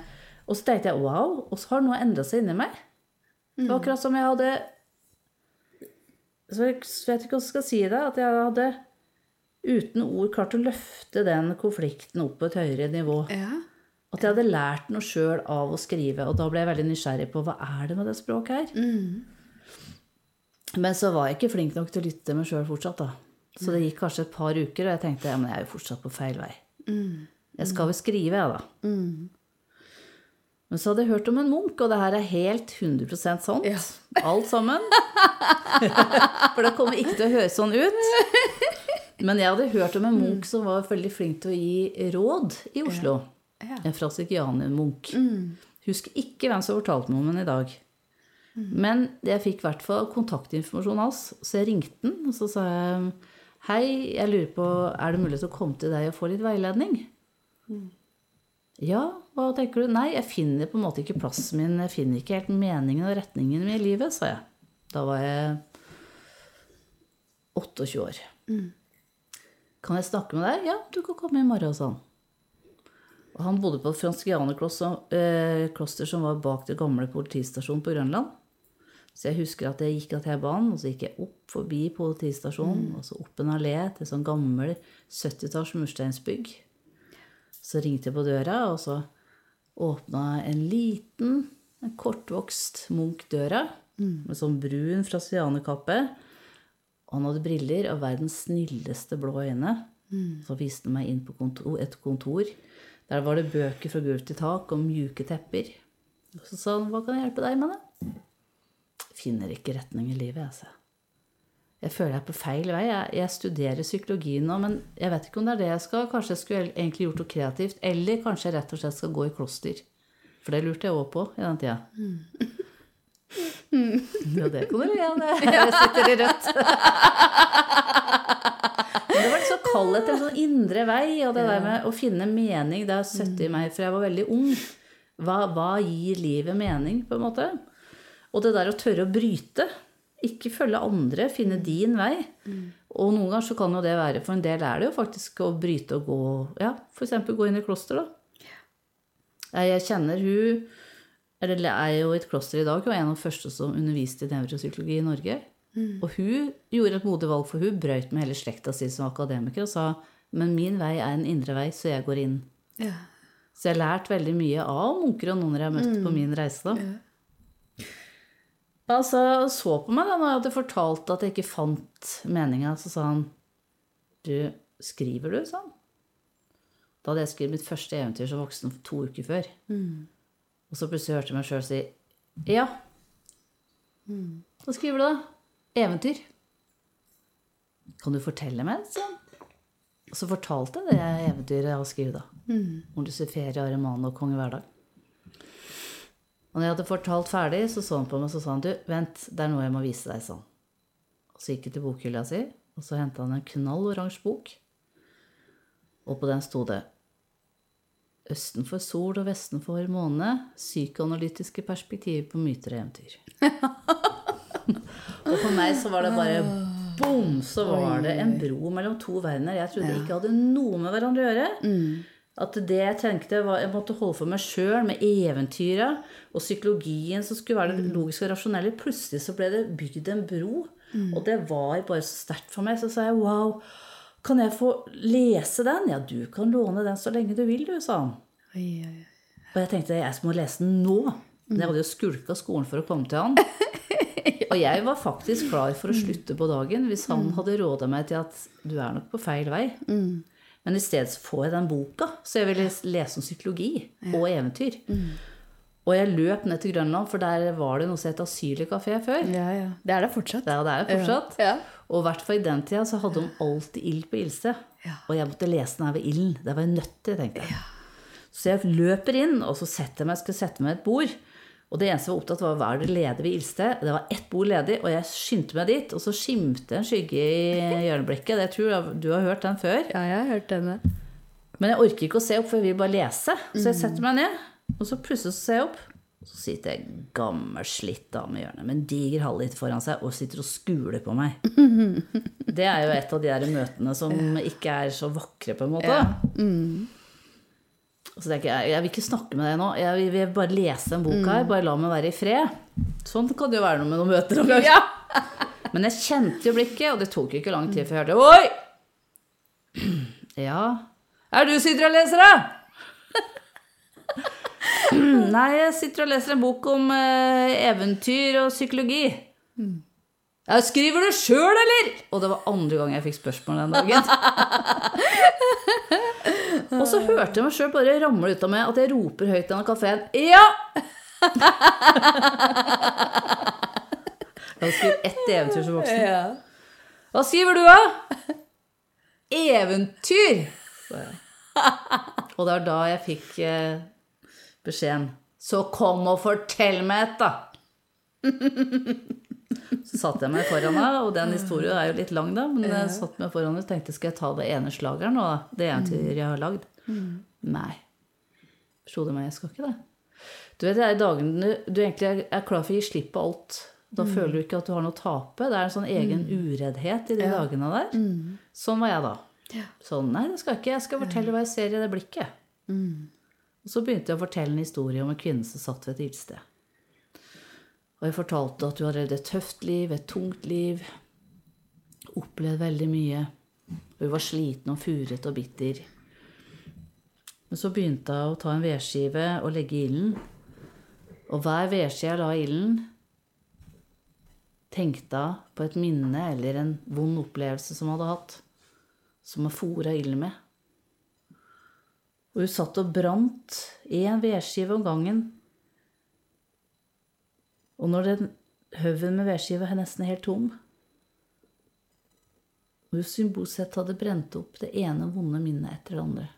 Og så tenkte jeg 'wow', og så har noe endra seg inni meg. Det var akkurat som jeg hadde Så jeg vet ikke hvordan jeg skal si det. At jeg hadde uten ord klart å løfte den konflikten opp på et høyere nivå. Ja. At jeg hadde lært noe sjøl av å skrive. Og da ble jeg veldig nysgjerrig på hva er det med det språket her. Men så var jeg ikke flink nok til å lytte meg sjøl fortsatt, da. Så det gikk kanskje et par uker, og jeg tenkte ja, men jeg er jo fortsatt på feil vei. Jeg skal vel skrive, jeg, da. Men så hadde jeg hørt om en munk, og det her er helt 100 sant. Ja. Alt sammen. For det kommer ikke til å høres sånn ut. Men jeg hadde hørt om en munk som var veldig flink til å gi råd i Oslo. Ja. En fransikianer-munk. Husker ikke hvem som fortalte meg om den i dag. Men jeg fikk i hvert fall kontaktinformasjonen hans, så jeg ringte den. Og så sa jeg hei, jeg lurer på, er det mulig å komme til deg og få litt veiledning? Ja, hva tenker du? Nei, jeg finner på en måte ikke plassen min, jeg finner ikke helt meningen og retningen min i livet, sa jeg. Da var jeg 28 år. Kan jeg snakke med deg? Ja, du kan komme i morgen, sa han. Og han bodde på et franskianerkloster eh, som var bak det gamle politistasjonen på Grønland. Så jeg husker at jeg gikk av T-banen, og så gikk jeg opp forbi politistasjonen, og så opp en allé til sånn gammel 70-talls mursteinsbygg. Så ringte jeg på døra, og så åpna en liten, en kortvokst Munch døra, med sånn brun frasianekappe. Og han hadde briller og verdens snilleste blå øyne. Så viste han meg inn på kontor, et kontor. Der var det bøker fra gulv til tak og mjuke tepper. Og så sa han 'Hva kan jeg hjelpe deg med', det? Finner ikke retning i livet, jeg, sa jeg. Føler jeg er på feil vei. Jeg, jeg studerer psykologi nå, men jeg vet ikke om det er det jeg skal. Kanskje jeg skulle egentlig gjort noe kreativt. Eller kanskje jeg rett og slett skal gå i kloster. For det lurte jeg òg på i den tida. Ja, det kan du le av. Jeg sitter i rødt. Det var så kald etter en sånn indre vei, og det der med å finne mening, det har søtt i meg fra jeg var veldig ung. Hva, hva gir livet mening, på en måte? Og det der å tørre å bryte. Ikke følge andre, finne din vei. Og noen ganger så kan jo det være, for en del er det jo faktisk å bryte og gå Ja, f.eks. gå inn i kloster, da. Jeg kjenner hun eller er jo i et kloster i dag, og er en av de første som underviste i nevropsykologi i Norge. Og hun gjorde et modig valg, for hun brøyt med hele slekta si som akademiker og sa men min vei er en indre vei, så jeg går inn. Ja. Så jeg har lært veldig mye av munker og noen jeg har møtt på min reise. da. Altså, så på meg da når jeg hadde fortalt at jeg ikke fant meninga, så sa han Du, skriver du? sa han. Da hadde jeg skrevet mitt første eventyr som voksen to uker før. Og så plutselig hørte jeg meg sjøl si Ja. Hva skriver du, da? Eventyr. Kan du fortelle meg? sa. Og så fortalte jeg det eventyret jeg har skrevet, da. Om ferie, Arimane og Kong Hverdag. Og når jeg hadde fortalt ferdig, så så han på meg og så sa han, du, vent, det er noe jeg må vise deg, sånn. Og så gikk jeg til bokhylla si, og så henta han en knall oransje bok. Og på den sto det Østen for sol og vesten for måne. Psykoanalytiske perspektiver på myter og eventyr. og for meg så var det bare bom! Så var det en bro mellom to verdener. Jeg trodde ikke hadde noe med hverandre å gjøre. At det jeg tenkte var Jeg måtte holde for meg sjøl med eventyra og psykologien som skulle være det logiske og rasjonelle. Plutselig så ble det bygd en bro. Og det var bare så sterkt for meg. Så sa jeg wow. Kan jeg få lese den? Ja, du kan låne den så lenge du vil, du, sa han. Oi, oi, oi. Og jeg tenkte jeg må lese den nå. Men jeg hadde jo skulka skolen for å komme til han. Og jeg var faktisk klar for å slutte på dagen hvis han hadde råda meg til at du er nok på feil vei. Men i stedet får jeg den boka, så jeg ville lese om psykologi og eventyr. Og jeg løp ned til Grønland, for der var det noe som het Asylkafé før. Ja, ja. Det er det fortsatt. Ja, det er det fortsatt. Ja. Og i hvert fall i den tida så hadde de alltid ild på ildsted. Ja. Og jeg måtte lese den her ved ilden. Det var jeg nødt til, tenkte jeg. Så jeg løper inn, og så setter jeg meg, skal sette meg et bord. Og det eneste jeg var opptatt av, var hva det ledig ved ildsted. Det var ett bord ledig, og jeg skyndte meg dit. Og så skimte en skygge i hjørneblikket. Det tror jeg du har hørt den før. Ja, jeg har hørt denne. Men jeg orker ikke å se opp, for jeg vil bare lese. Så jeg setter meg ned, og så plutselig så ser jeg opp. Så sitter jeg gammel, slitt dame i hjørnet med en diger halvliter foran seg og sitter og skuler på meg. Det er jo et av de der møtene som ikke er så vakre, på en måte. Ja. Så tenker jeg, jeg vil ikke snakke med deg nå. Jeg vil, bare lese en bok her. Bare la meg være i fred. Sånn kan det jo være noe med noen møter. om gangen. Men jeg kjente jo blikket, og det tok ikke lang tid før jeg hørte Oi! Ja. Er du sitter og leser, da? Nei, jeg sitter og leser en bok om eh, eventyr og psykologi. Ja, skriver du sjøl, eller? Og det var andre gang jeg fikk spørsmål den dagen. og så hørte jeg meg sjøl bare ramle ut av meg at jeg roper høyt i denne kafeen. Ja! jeg hadde skrevet ett eventyr som voksen. Hva skriver du, da? Eventyr! Og det var da jeg fikk eh, beskjeden. Så kom og fortell meg et, da! Så satte jeg meg foran henne, og den historien er jo litt lang, da. Men jeg satt meg foran og tenkte skal jeg ta det ene slageren da? Det eventyret jeg har lagd? Nei. Slo det meg? Jeg skal ikke det. Du vet, det er dagene du, du egentlig er, klar for å gi slipp på alt. Da føler du ikke at du har noe å tape. Det er en sånn egen ureddhet i de dagene der. Sånn var jeg da. Ja. Sånn, nei, det skal jeg ikke. Jeg skal fortelle hva jeg ser i det blikket. Og så begynte jeg å fortelle en historie om en kvinne som satt ved et ildsted. Og jeg fortalte at du har levd et tøft liv, et tungt liv. Opplevd veldig mye. Hun var sliten og furet og bitter. Men så begynte hun å ta en vedskive og legge i ilden. Og hver vedskive la i ilden, tenkte hun på et minne eller en vond opplevelse som hun hadde hatt, som hun fora ilden med. Og hun satt og brant én vedskive om gangen. Og når den haugen med vedskiver er nesten helt tom, og hun symbolsk sett hadde brent opp det ene vonde minnet etter det andre,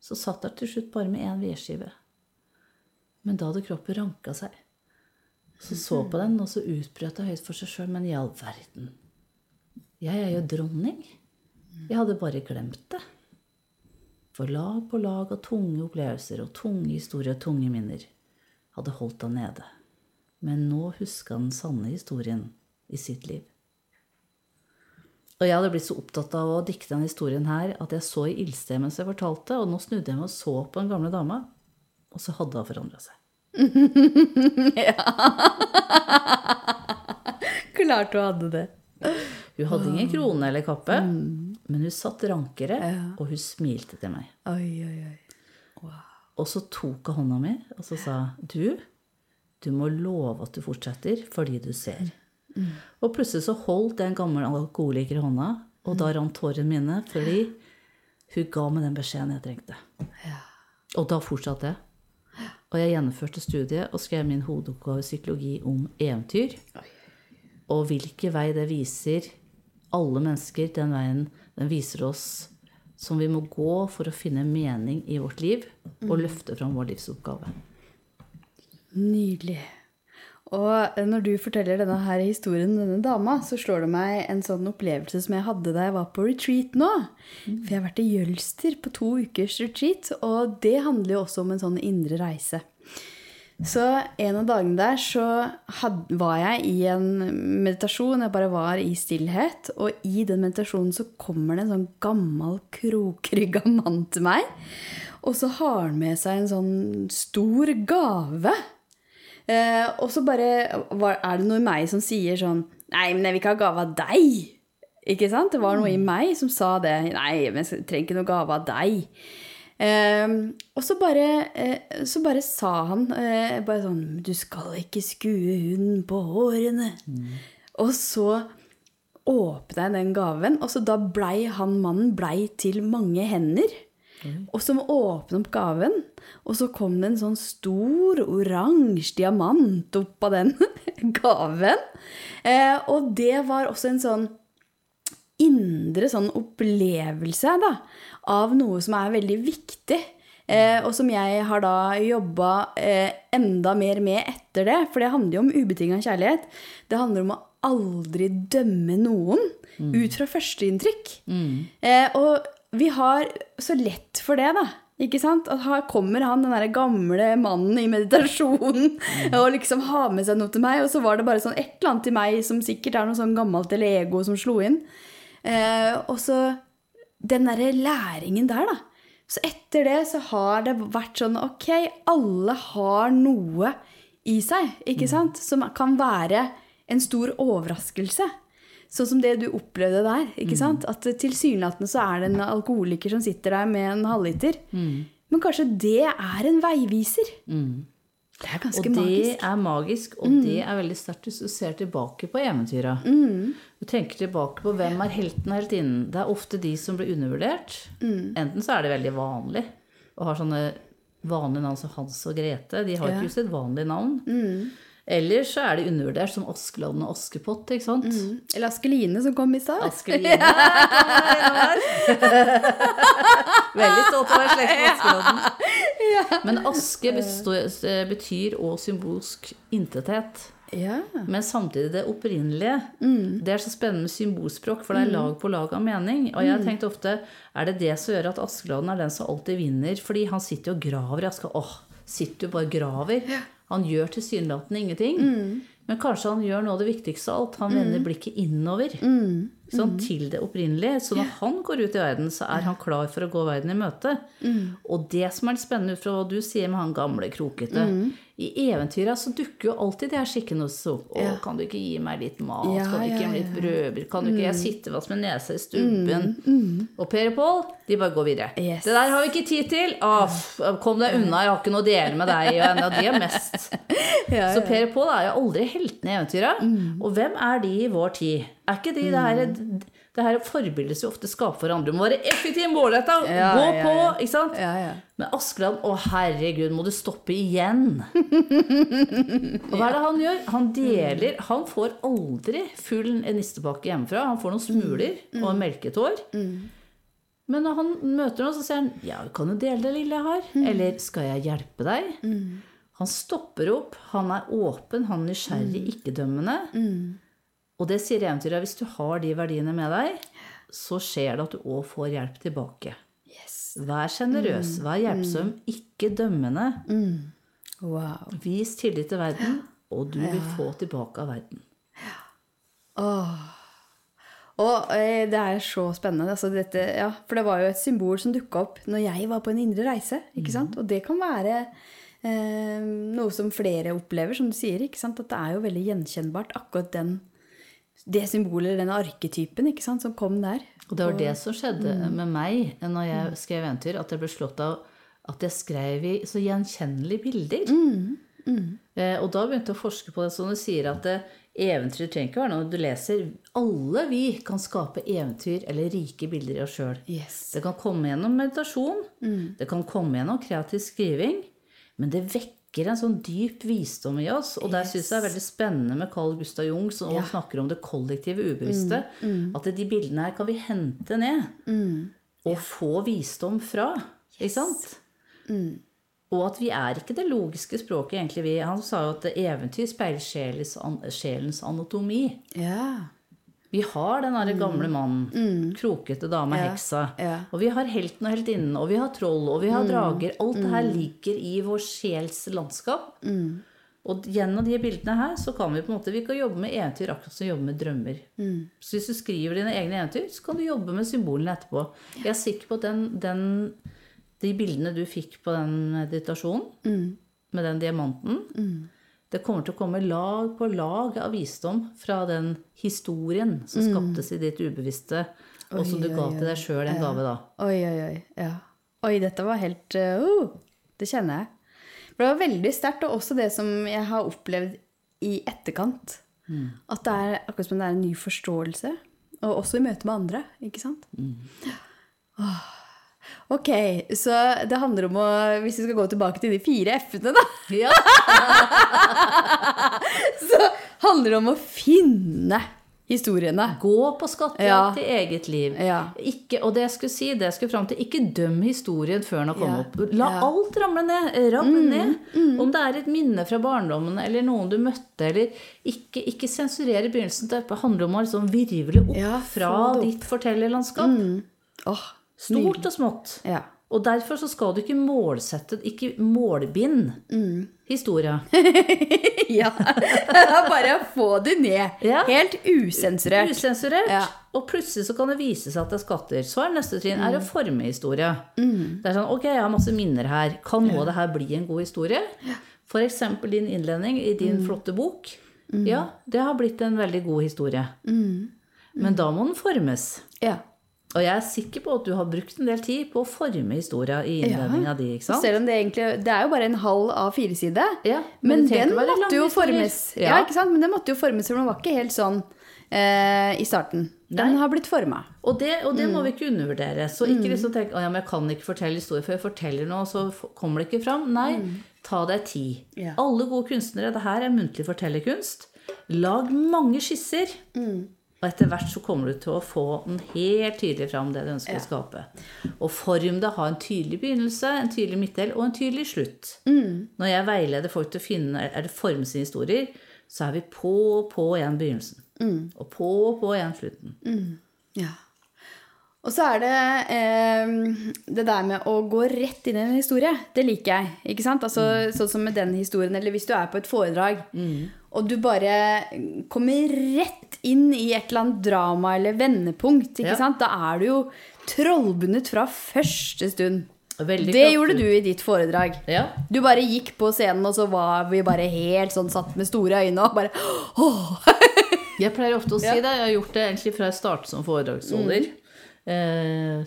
så satt hun til slutt bare med én vedskive. Men da hadde kroppen ranka seg. Så så på den, og så utbrøt hun høyt for seg sjøl. Men i all verden. Jeg er jo dronning. Jeg hadde bare glemt det. For lag på lag av tunge opplevelser og tunge historier og tunge minner hadde holdt han nede. Men nå huska den sanne historien i sitt liv. Og jeg hadde blitt så opptatt av å dikte denne historien her at jeg så i ildstedet mens jeg fortalte, og nå snudde jeg meg og så på den gamle dama, og så hadde hun forandra seg. ja. Klart hun hadde det. Hun hadde ingen krone eller kappe, men hun satt rankere, og hun smilte til meg. Oi, oi, oi. Og så tok hun hånda mi, og så sa du, du må love at du fortsetter fordi du ser. Og plutselig så holdt jeg en gammel alkoholiker i hånda, og da rant tårene mine fordi hun ga meg den beskjeden jeg trengte. Og da fortsatte jeg. Og jeg gjennomførte studiet og skrev min hovedoppgave i psykologi om eventyr. Og hvilken vei det viser alle mennesker, den veien den viser oss som vi må gå for å finne mening i vårt liv og løfte fram vår livsoppgave. Nydelig. Og når du forteller denne her historien, denne dama, så slår det meg en sånn opplevelse som jeg hadde da jeg var på retreat nå. For jeg har vært i Jølster på to ukers retreat, og det handler jo også om en sånn indre reise. Så en av dagene der så had, var jeg i en meditasjon, jeg bare var i stillhet, og i den meditasjonen så kommer det en sånn gammel, krokrygga mann til meg, og så har han med seg en sånn stor gave. Eh, og så bare er det noe i meg som sier sånn Nei, men jeg vil ikke ha gave av deg. Ikke sant? Det var noe i meg som sa det. Nei, men jeg trenger ikke noe gave av deg. Eh, og så bare, eh, så bare sa han eh, bare sånn Du skal ikke skue hunden på hårene. Og så åpna jeg den gaven, og så da blei han mannen blei til mange hender. Og så åpne opp gaven, og så kom det en sånn stor oransje diamant opp av den gaven. Eh, og det var også en sånn indre sånn opplevelse da, av noe som er veldig viktig. Eh, og som jeg har da jobba eh, enda mer med etter det. For det handler jo om ubetinga kjærlighet. Det handler om å aldri dømme noen ut fra førsteinntrykk. Eh, og vi har så lett for det, da. Ikke sant? At her kommer han, den der gamle mannen i meditasjonen, og liksom har med seg noe til meg. Og så var det bare sånn et eller annet til meg som sikkert er noe sånn gammelt eller ego som slo inn. Eh, og så den derre læringen der, da. Så etter det så har det vært sånn Ok, alle har noe i seg, ikke sant? Som kan være en stor overraskelse. Sånn som det du opplevde der. ikke sant? At tilsynelatende så er det en alkoholiker som sitter der med en halvliter. Men kanskje det er en veiviser. Det er ganske Og det magisk. er magisk, og det er veldig sterkt hvis du ser tilbake på eventyra. Du tenker tilbake på hvem er helten og heltinnen. Det er ofte de som blir undervurdert. Enten så er det veldig vanlig å ha sånne vanlige navn som Hans og Grete. De har Ja. ikke usedvanlige navn. Eller så er det undervurdert, som Askeladden og Askepott. ikke sant? Eller Askeline som kom i stad. Askeline. Veldig stolt av å være slekt med Askeladden. Men aske består, betyr òg symbolsk intethet. Ja. Men samtidig det opprinnelige. Det er så spennende med symbolspråk, for det er lag på lag av mening. Og jeg har tenkt ofte, er det det som gjør at Askeladden er den som alltid vinner? Fordi han sitter jo og graver i aska. Åh, sitter jo bare og graver. Han gjør tilsynelatende ingenting. Men kanskje han gjør noe av det viktigste av alt. Han vender blikket innover. Sånn, til det opprinnelige. Så når han går ut i verden, så er han klar for å gå verden i møte. Og det som er litt spennende ut fra hva du sier med han gamle krokete i eventyra så dukker jo alltid de her skikkene opp. Å, Ja. kan du ikke gi meg litt mat? Ja, kan du ikke gi meg litt brødbit? Kan du ikke jeg sitte fast med nesa i stubben? Og Per og Pål, de bare går videre. Yes. Det der har vi ikke tid til! Å, kom deg unna, jeg har ikke noe å dele med deg. Og en av de er mest. Ja, Så Per og Pål er jo aldri heltene i eventyra. Og hvem er de i vår tid? Er ikke de det her, det her forbildet som vi ofte skaper for andre? Må være effektiv, målretta, Ja, gå ja, på! ja. Ikke sant? Men Askeland, å herregud, må du stoppe igjen? Og hva er det han gjør? Han deler Han får aldri full nistepakke hjemmefra. Han får noen smuler og en melketår. Men når han møter noen, så sier han ja, kan jo dele det lille jeg har. Eller skal jeg hjelpe deg? Han stopper opp, han er åpen, han er nysgjerrig, ikke dømmende. Og det sier eventyret, hvis du har de verdiene med deg, så skjer det at du òg får hjelp tilbake. Yes. Vær sjenerøs, vær hjelpsom, ikke dømmende. Wow. Vis tillit til verden, og du vil få tilbake av verden. Og eh, det er så spennende. Altså dette, ja, for det var jo et symbol som dukka opp når jeg var på en indre reise. ikke sant? Og det kan være eh, noe som flere opplever, som du sier. At det er jo veldig gjenkjennbart, akkurat den, det symbolet, den arketypen, ikke sant, som kom der. Og det var det som skjedde med meg når jeg skrev eventyr, at jeg ble slått av at jeg skrev i så gjenkjennelige bilder. Eh, og da begynte jeg å forske på det, som du sier, at eh, eventyr trenger ikke være noe du leser. Alle vi kan skape eventyr eller rike bilder i oss sjøl. Yes. Det kan komme gjennom meditasjon, det kan komme gjennom kreativ skriving, men det vekker en sånn dyp visdom i oss. Og der syns jeg det er veldig spennende med Carl Gustav Jung, som også snakker om det kollektive ubevisste. At de bildene her kan vi hente ned og få visdom fra. Ikke sant? Og at vi er ikke det logiske språket, egentlig. Vi, han sa jo at eventyr speiler sjelens, sjelens anatomi. Ja. Vi har den derre gamle mannen, krokete dame, Ja, heksa. ja. Og vi har helten og heltinnen, og vi har troll, og vi har drager. Alt det her ligger i vår sjels landskap. Og gjennom de bildene her så kan vi på en måte, vi kan jobbe med eventyr akkurat som vi jobber med drømmer. Så hvis du skriver dine egne eventyr, så kan du jobbe med symbolene etterpå. Jeg er sikker på at den, den, de bildene du fikk på den meditasjonen, med den diamanten, det kommer til å komme lag på lag av visdom fra den historien som skaptes i ditt ubevisste, og som du ga oi, til deg sjøl en gave da. Oi, oi, oi. Ja. Oi, dette var helt uh, uh, Det kjenner jeg. For det var veldig sterkt, og også det som jeg har opplevd i etterkant. At det er akkurat som det er en ny forståelse. Og også i møte med andre, ikke sant? Åh. Ok, så det handler om å Hvis vi skal gå tilbake til de fire F-ene, da, Ja. så handler det om å finne historiene. Gå på skattejakt Ja. i eget liv. Ja. Ikke, og det jeg skulle si, det jeg skulle fram til, ikke døm historien før den har kommet Ja. opp. La Ja. alt ramle ned. Ramle ned. Om det er et minne fra barndommen eller noen du møtte, eller ikke, ikke sensurere i begynnelsen. Det handler om å liksom virvle opp fra opp. ditt fortellerlandskap. Åh, Stort og smått. ja. Og derfor så skal du ikke målsette, ikke målbind historia. ja. Bare få det ned. Ja. Helt usensurert. Usensurert. Ja. Og plutselig så kan det vise seg at det er skatter. Så er neste trinn er å forme historia. Mm. Det er sånn, ok, jeg har masse minner her. Kan nå det her bli en god historie? Eksempel din innledning i Mm. din flotte bok. Ja, det har blitt en veldig god historie. Mm. Men da må den formes. Ja. Og jeg er sikker på at du har brukt en del tid på å forme historia i innledninga di. ikke sant? Selv om det egentlig Det er jo bare en halv A4-side. Ja, men men den måtte jo formes. Ja. Ja. ikke sant? Men den måtte jo formes, for den var ikke helt sånn eh, i starten. Den Nei. har blitt forma. Og det, og det Mm. må vi ikke undervurdere. Så ikke liksom tenk at ja, jeg kan ikke fortelle historier, for jeg forteller noe, så kommer det ikke fram. Nei, ta deg tid. Mm. Ja. Alle gode kunstnere, det her er muntlig fortellerkunst. Lag mange skisser. Mm. Og etter hvert så kommer du til å få den helt tydelig fram, det du ønsker å skape. Og form det, ha en tydelig begynnelse, en tydelig midtdel og en tydelig slutt. Mm. Når jeg veileder folk til å finne, er det forme sine historier, så er vi på, og på igjen begynnelsen. Mm. Og på, og på igjen slutten. Ja. Og så er det eh, det der med å gå rett inn i en historie. Det liker jeg. ikke sant? Altså, Sånn som med den historien, eller hvis du er på et foredrag, og du bare kommer rett inn i et eller annet drama eller vendepunkt, ikke Ja. sant? da er du jo trollbundet fra første stund. Veldig Det klart. gjorde du i ditt foredrag. Ja. Du bare gikk på scenen, og så var vi bare helt sånn satt med store øyne og bare åh. Jeg pleier ofte å si det. Jeg har gjort det egentlig fra jeg startet som foredragsholder. Mm. Eh,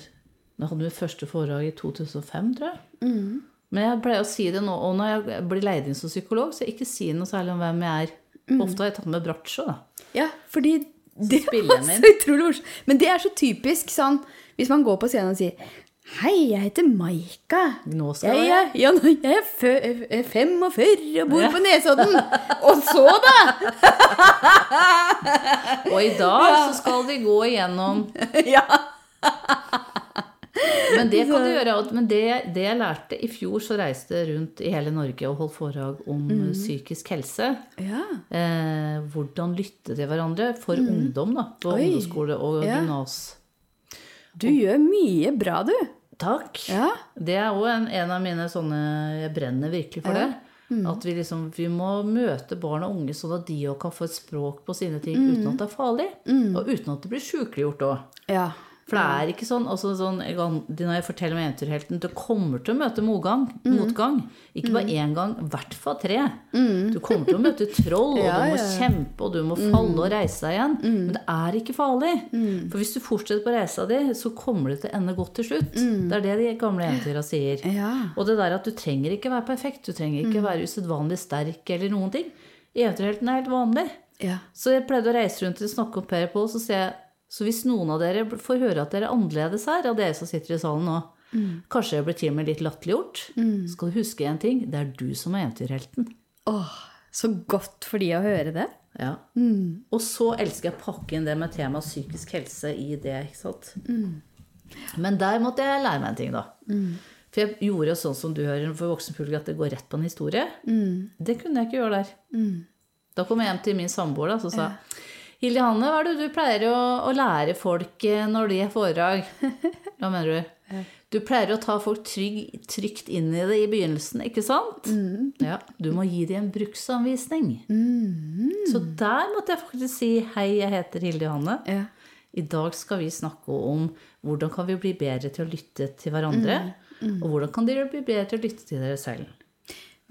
jeg hadde mitt første foredrag i 2005, tror jeg. Mm. Men jeg pleier å si det nå, og når jeg blir leid inn som psykolog, så jeg ikke si noe særlig om hvem jeg er. Mm. Ofte har jeg tatt med bratsjo, da. Ja, fordi det er så utrolig morsomt. Men det er så typisk sånn hvis man går på scenen og sier Hei, jeg heter Maika. Nå skal jeg, jeg- ja, nå- jeg er er 45 og bor på Nesodden. Og så, da! Og i dag så skal vi gå igjennom Ja. Men det kan du gjøre. Men det, det jeg lærte i fjor, så reiste jeg rundt i hele Norge og holdt foredrag om Mm. psykisk helse. ja. Eh, hvordan lytte til hverandre for ungdom da, på Mm. Oi. ungdomsskole og Ja. gymnas. Du gjør mye bra, du. Takk. Ja. Det er òg en, en av mine sånne Jeg brenner virkelig for det. Mm. At vi liksom vi må møte barn og unge sånn at de òg kan få et språk på sine ting Mm. uten at det er farlig. Og uten at det blir sjukeliggjort òg. For det er ikke sånn, også sånn Når jeg forteller om Eventyrhelten, du kommer til å møte motgang. Mm. motgang. Ikke bare én gang, i hvert fall tre. Du kommer til å møte troll, og Ja, du må ja. Mm. kjempe, og du må falle og reise deg igjen. Men det er ikke farlig. For hvis du fortsetter på reisa di, så kommer det til å ende godt til slutt. Det er det de gamle eventyra sier. Mm. Ja. Og det der at du trenger ikke være perfekt, du trenger ikke være usedvanlig sterk eller noen ting. Eventyrhelten er helt vanlig. Ja. Så jeg pleide å reise rundt og snakke om Per Pål, så sier jeg så hvis noen av dere får høre at dere er annerledes her, av dere som sitter i salen nå, kanskje jeg blir til og med litt latterliggjort, så skal du huske en ting, det er du som er eventyrhelten. Åh, så godt for de å høre det. Ja. Og så elsker jeg å pakke inn det med temaet psykisk helse i det, ikke sant. Men der måtte jeg lære meg en ting, da. For jeg gjorde jo sånn som du hører for voksenpublikum, at det går rett på en historie. Det kunne jeg ikke gjøre der. Da kom jeg hjem til min samboer da, som sa Hilde Hanne, hva er det du pleier å, å lære folk eh, når de har foredrag? Hva mener du? Du pleier å ta folk trygg, trygt inn i det i begynnelsen, ikke sant? Ja, du må gi dem en bruksanvisning. Så der måtte jeg faktisk si hei, jeg heter Hilde Johanne. Ja. I dag skal vi snakke om hvordan kan vi bli bedre til å lytte til hverandre. Og hvordan kan dere bli bedre til å lytte til dere selv.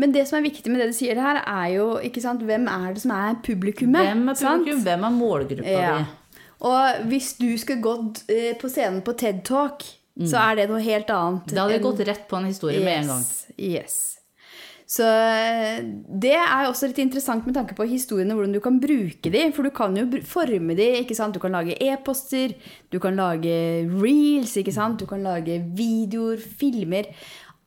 Men det som er viktig med det du sier her, er jo ikke sant, hvem er det som er publikummet? Hvem er sant? publikum? Hvem er målgruppa Ja. di? Og hvis du skulle gått eh, på scenen på TED Talk, så er det noe helt annet. Da hadde vi gått rett på en historie med en gang. Yes. Så eh, det er også litt interessant med tanke på historiene, hvordan du kan bruke de. For du kan jo forme de, ikke sant. Du kan lage e-poster, du kan lage reels, ikke sant. Du kan lage videoer, filmer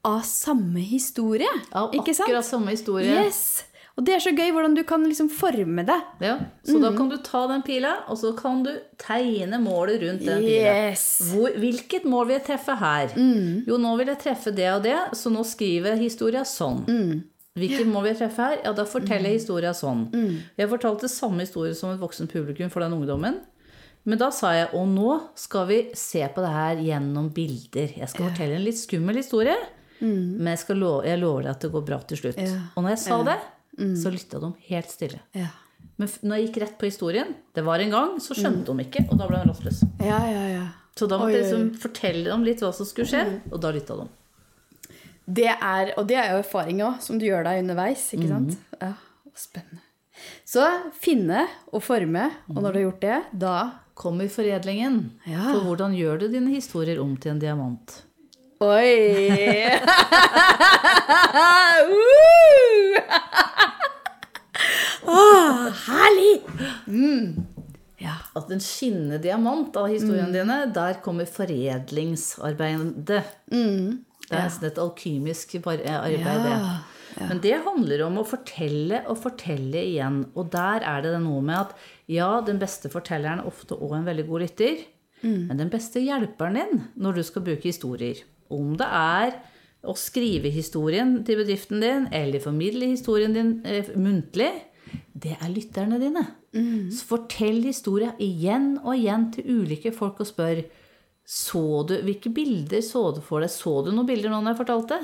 av samme historie. Av ikke sant? akkurat samme historie. Yes. Og det er så gøy hvordan du kan liksom forme det. Ja, så Mm. da kan du ta den pila, og så kan du tegne målet rundt den pila. Yes. Hvor, hvilket mål vil jeg treffe her? Mm. Jo, nå vil jeg treffe det og det, så nå skriver jeg historia sånn. Mm. Hvilket mål vil jeg treffe her? Ja, da forteller jeg historia sånn. Jeg fortalte samme historie som et voksen publikum for den ungdommen. Men da sa jeg, og nå skal vi se på det her gjennom bilder. Jeg skal fortelle en litt skummel historie, men jeg, skal love, jeg lover deg at det går bra til slutt. Mm. Ja. Og når jeg sa det, så lytta de helt stille. Ja. Men når jeg gikk rett på historien, det var en gang, så skjønte de ikke, og da ble de rastløs. Ja, ja, ja. Så da måtte jeg liksom fortelle dem litt hva som skulle skje, og da lytta de. Det er, og det er jo erfaring òg, som du gjør deg underveis. ikke sant? Ja, Spennende. Så finne og forme, og når du har gjort det, da Kommer foredlingen. Ja. For hvordan gjør du dine historier om til en diamant? Oi! uh! oh, herlig! Mm. Ja. At en skinnende diamant av historiene dine, der kommer foredlingsarbeidet. Det er nesten et alkymisk arbeid, det. arbeid, Ja. Men det handler om å fortelle og fortelle igjen. Og der er det noe med at ja, den beste fortelleren er ofte òg en veldig god lytter. Men den beste hjelperen din når du skal bruke historier, om det er å skrive historien til bedriften din, eller formidle historien din eh, muntlig, det er lytterne dine. Så fortell historia igjen og igjen til ulike folk og spør så du, Hvilke bilder så du for deg? Så du noen bilder nå når jeg fortalte?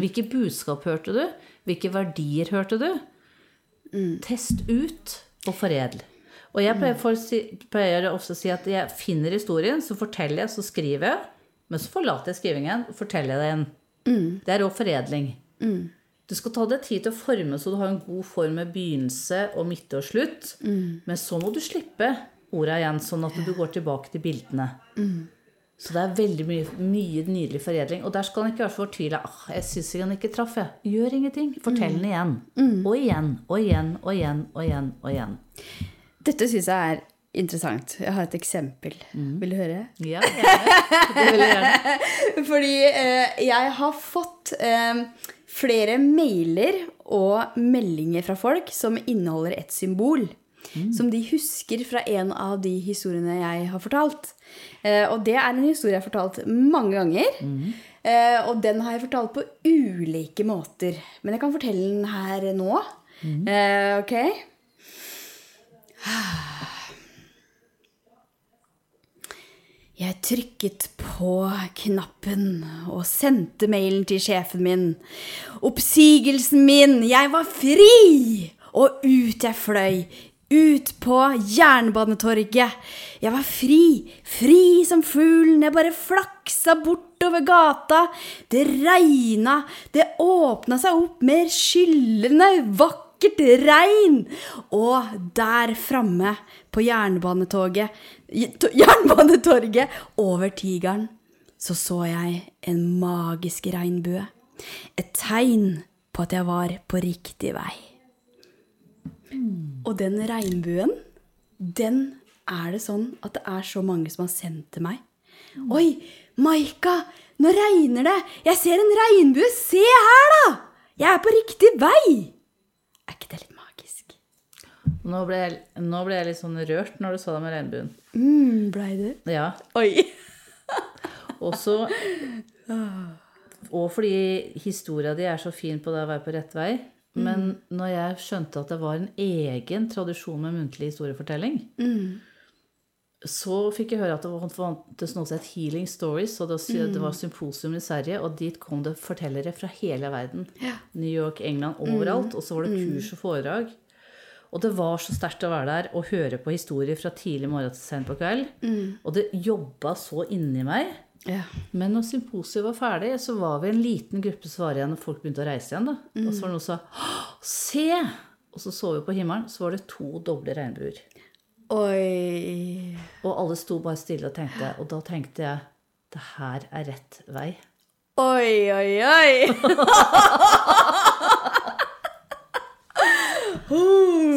Hvilke budskap hørte du? Hvilke verdier hørte du? Test ut og foredl. Og jeg pleier, for, pleier ofte å si at jeg finner historien, så forteller jeg, så skriver jeg. Men så forlater jeg skrivingen, og forteller det igjen. Mm. Det er òg foredling. Du skal ta deg tid til å forme så du har en god form med begynnelse og midte og slutt. Men så må du slippe orda igjen, sånn at du går tilbake til bildene. Så det er veldig mye, mye nydelig foredling. Og der skal han ikke være så fortvila. Ah, 'Jeg syns han ikke traff', jeg. Gjør ingenting. Fortell den igjen. Og igjen og igjen og igjen og igjen. og igjen. Dette syns jeg er interessant. Jeg har et eksempel. Vil du høre? Ja, gjerne. Det vil jeg gjerne. Fordi eh, jeg har fått eh, flere mailer og meldinger fra folk som inneholder et symbol. Som de husker fra en av de historiene jeg har fortalt. Eh, og det er en historie jeg har fortalt mange ganger. Eh, og den har jeg fortalt på ulike måter. Men jeg kan fortelle den her nå. Eh, ok? Jeg trykket på knappen og sendte mailen til sjefen min. Oppsigelsen min! Jeg var fri! Og ut jeg fløy. Ut på Jernbanetorget. Jeg var fri, fri som fuglen. Jeg bare flaksa bortover gata. Det regna. Det åpna seg opp mer skyllende, vakkert regn. Og der framme på jernbanetoget Jernbanetorget over Tigeren så så jeg en magisk regnbue. Et tegn på at jeg var på riktig vei. Og den regnbuen, den er det sånn at det er så mange som har sendt til meg. Oi, Maika, nå regner det! Jeg ser en regnbue! Se her, da! Jeg er på riktig vei! Er ikke det litt? Nå ble, jeg, nå ble jeg litt sånn rørt når du så deg med regnbuen. mm, blei du? Ja. Oi. Og så Og fordi historia di er så fin på det å være på rett vei. Men når jeg skjønte at det var en egen tradisjon med muntlig historiefortelling, så fikk jeg høre at det var- fantes noe som het Healing Stories, og det, det var symposium i Sverige, og dit kom det fortellere fra hele verden. New York, England, overalt. Og så var det kurs og foredrag. Og det var så sterkt å være der og høre på historier fra tidlig morgen til sent på kveld. Og det jobba så inni meg. Ja. Men når symposiet var ferdig, så var vi en liten gruppe som var igjen, og folk begynte å reise igjen. da. Og så var det noen som sa 'Se!' Og så så vi på himmelen, så var det to doble regnbuer. Oi. Og alle sto bare stille og tenkte. Og da tenkte jeg det her er rett vei. Oi, oi, oi.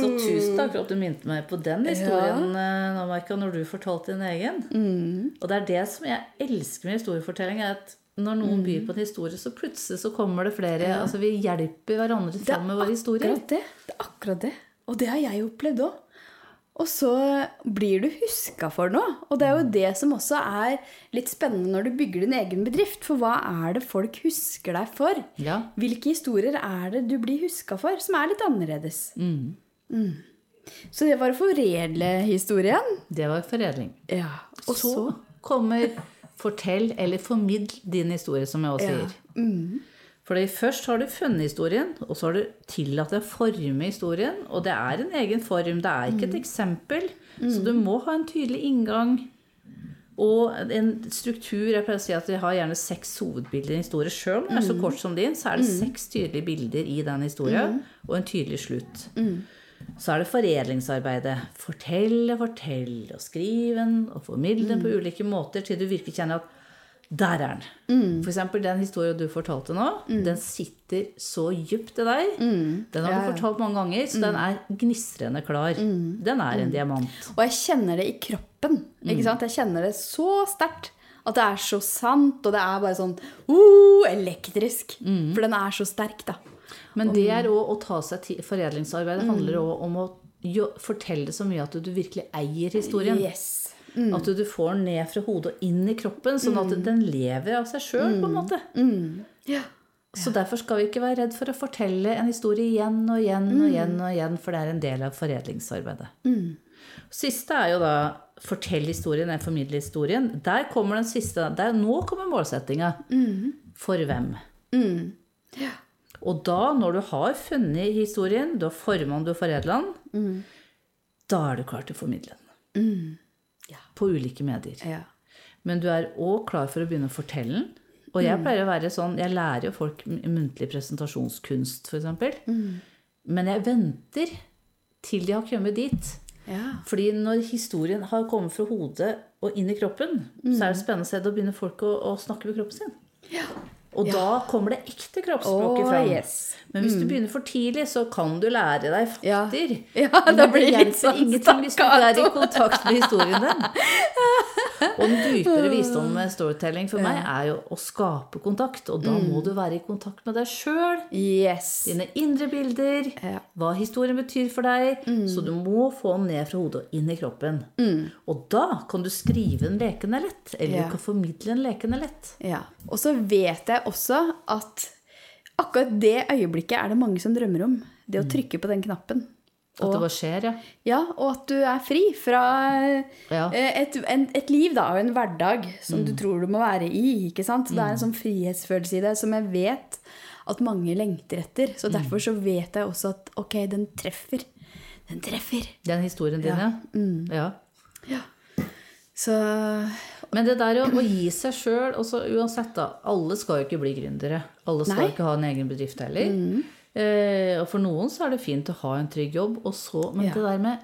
Så tusen takk for at du minte meg på den historien ja. nå, Maika, når du fortalte din egen. Og det er det som jeg elsker med historiefortelling, at når noen byr på en historie, så plutselig så kommer det flere. Altså Vi hjelper hverandre fram med våre historier. det. Det er akkurat det. Og det har jeg opplevd òg. Og så blir du huska for noe. Og det er jo det som også er litt spennende når du bygger din egen bedrift. For hva er det folk husker deg for? Ja. Hvilke historier er det du blir huska for, som er litt annerledes? Mm. Så det var å foredle historien. Det var foredling. Ja. Og så kommer fortell eller formidl din historie, som jeg også Ja. sier. Fordi først har du funnet historien, og så har du tillatt deg å forme historien. Og det er en egen form, det er ikke et eksempel. Så du må ha en tydelig inngang. Og en struktur. Jeg pleier å si at jeg har gjerne seks hovedbilder i en historie sjøl. Er så kort som din, så er det seks tydelige bilder i den historien, og en tydelig slutt. Så er det foredlingsarbeidet. Fortelle, fortelle, og skrive den, og formidle den på ulike måter til du virkelig kjenner at der er den. For eksempel den historien du fortalte nå, den sitter så djupt i deg. Den har du fortalt mange ganger, så den er gnistrende klar. Den er en diamant. Og jeg kjenner det i kroppen. ikke sant? Jeg kjenner det så sterkt. At det er så sant, og det er bare sånn uh, elektrisk. For den er så sterk, da. Men det er òg å ta seg tid Foredlingsarbeidet handler òg om å fortelle så mye at du virkelig eier historien. Yes. At du, får den ned fra hodet og inn i kroppen, sånn at den lever av seg sjøl, på en måte. Ja. Så derfor skal vi ikke være redd for å fortelle en historie igjen og igjen og igjen, og igjen, for det er en del av foredlingsarbeidet. Siste er jo da fortell historien, jeg formidle historien. Der kommer den siste. Der, nå kommer målsettinga. For hvem? Og da, når du har funnet historien, du har forma du har foredla den, da er du klar til å formidle den. På ulike medier. ja. Men du er òg klar for å begynne å fortelle den. Og jeg pleier å være sånn Jeg lærer jo folk muntlig presentasjonskunst, f.eks. Mm. Men jeg venter til de har kommet dit. Ja. Fordi når historien har kommet fra hodet og inn i kroppen, så er det spennende å begynner folk å, å snakke med kroppen sin. Og da kommer det ekte kroppsspråket oh, fram. yes. Men hvis du begynner for tidlig, så kan du lære deg Ja. fakter. Ja, Men da blir det litt sånn ingenting hvis du er i kontakt med historien din. Og den dypere visdommen med storytelling for meg er jo å skape kontakt. Og da Mm. må du være i kontakt med deg sjøl, Yes. dine indre bilder, hva historien betyr for deg. Så du må få den ned fra hodet og inn i kroppen. Og da kan du skrive den lekende lett, eller du kan formidle den lekende lett. Ja. Og så vet jeg også at akkurat det øyeblikket er det mange som drømmer om. Det å trykke på den knappen. At det bare skjer, ja. ja, og at du er fri fra Ja. eh, et, en, et liv da, og en hverdag som du tror du må være i. ikke sant? Det er en sånn frihetsfølelse i det som jeg vet at mange lengter etter. Så derfor så vet jeg også at ok, den treffer. Den treffer. Den historien din, ja. ja. Så Men det der å, å gi seg sjøl Uansett, da. Alle skal jo ikke bli gründere. Alle skal Nei. ikke ha en egen bedrift heller. Eh, og for noen så er det fint å ha en trygg jobb, og så Men Ja. det der med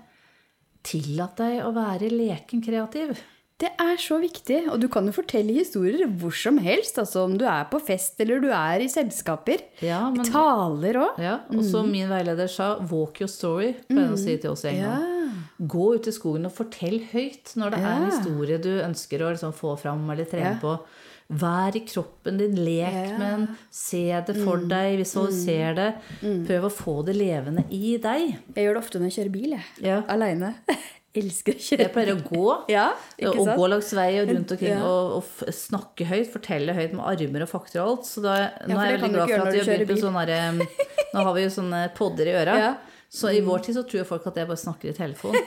Tillat deg å være leken kreativ. Det er så viktig, og du kan jo fortelle historier hvor som helst. Altså om du er på fest eller du er i selskaper. Ja, men Taler òg. ja, Og som min veileder sa, 'walk your story', pleier han å si til oss en gang. Gå ut i skogen og fortell høyt når det er en historie du ønsker å liksom få fram eller trene Ja. på. Vær i kroppen din, lek Ja. med den, se det for deg, visualiser det. Prøv å få det levende i deg. Jeg gjør det ofte når jeg kjører bil, jeg. Ja. Aleine. Elsker å kjøre Jeg pleier å gå. Ja, ikke og sant? gå langs vei og rundt omkring Ja. og, og snakke høyt, fortelle høyt med armer og fakter og alt. Så da, nå er jeg veldig glad for at vi har begynt med sånne um, Nå har vi jo sånne podder i øra. Så i vår tid så tror folk at jeg bare snakker i telefon.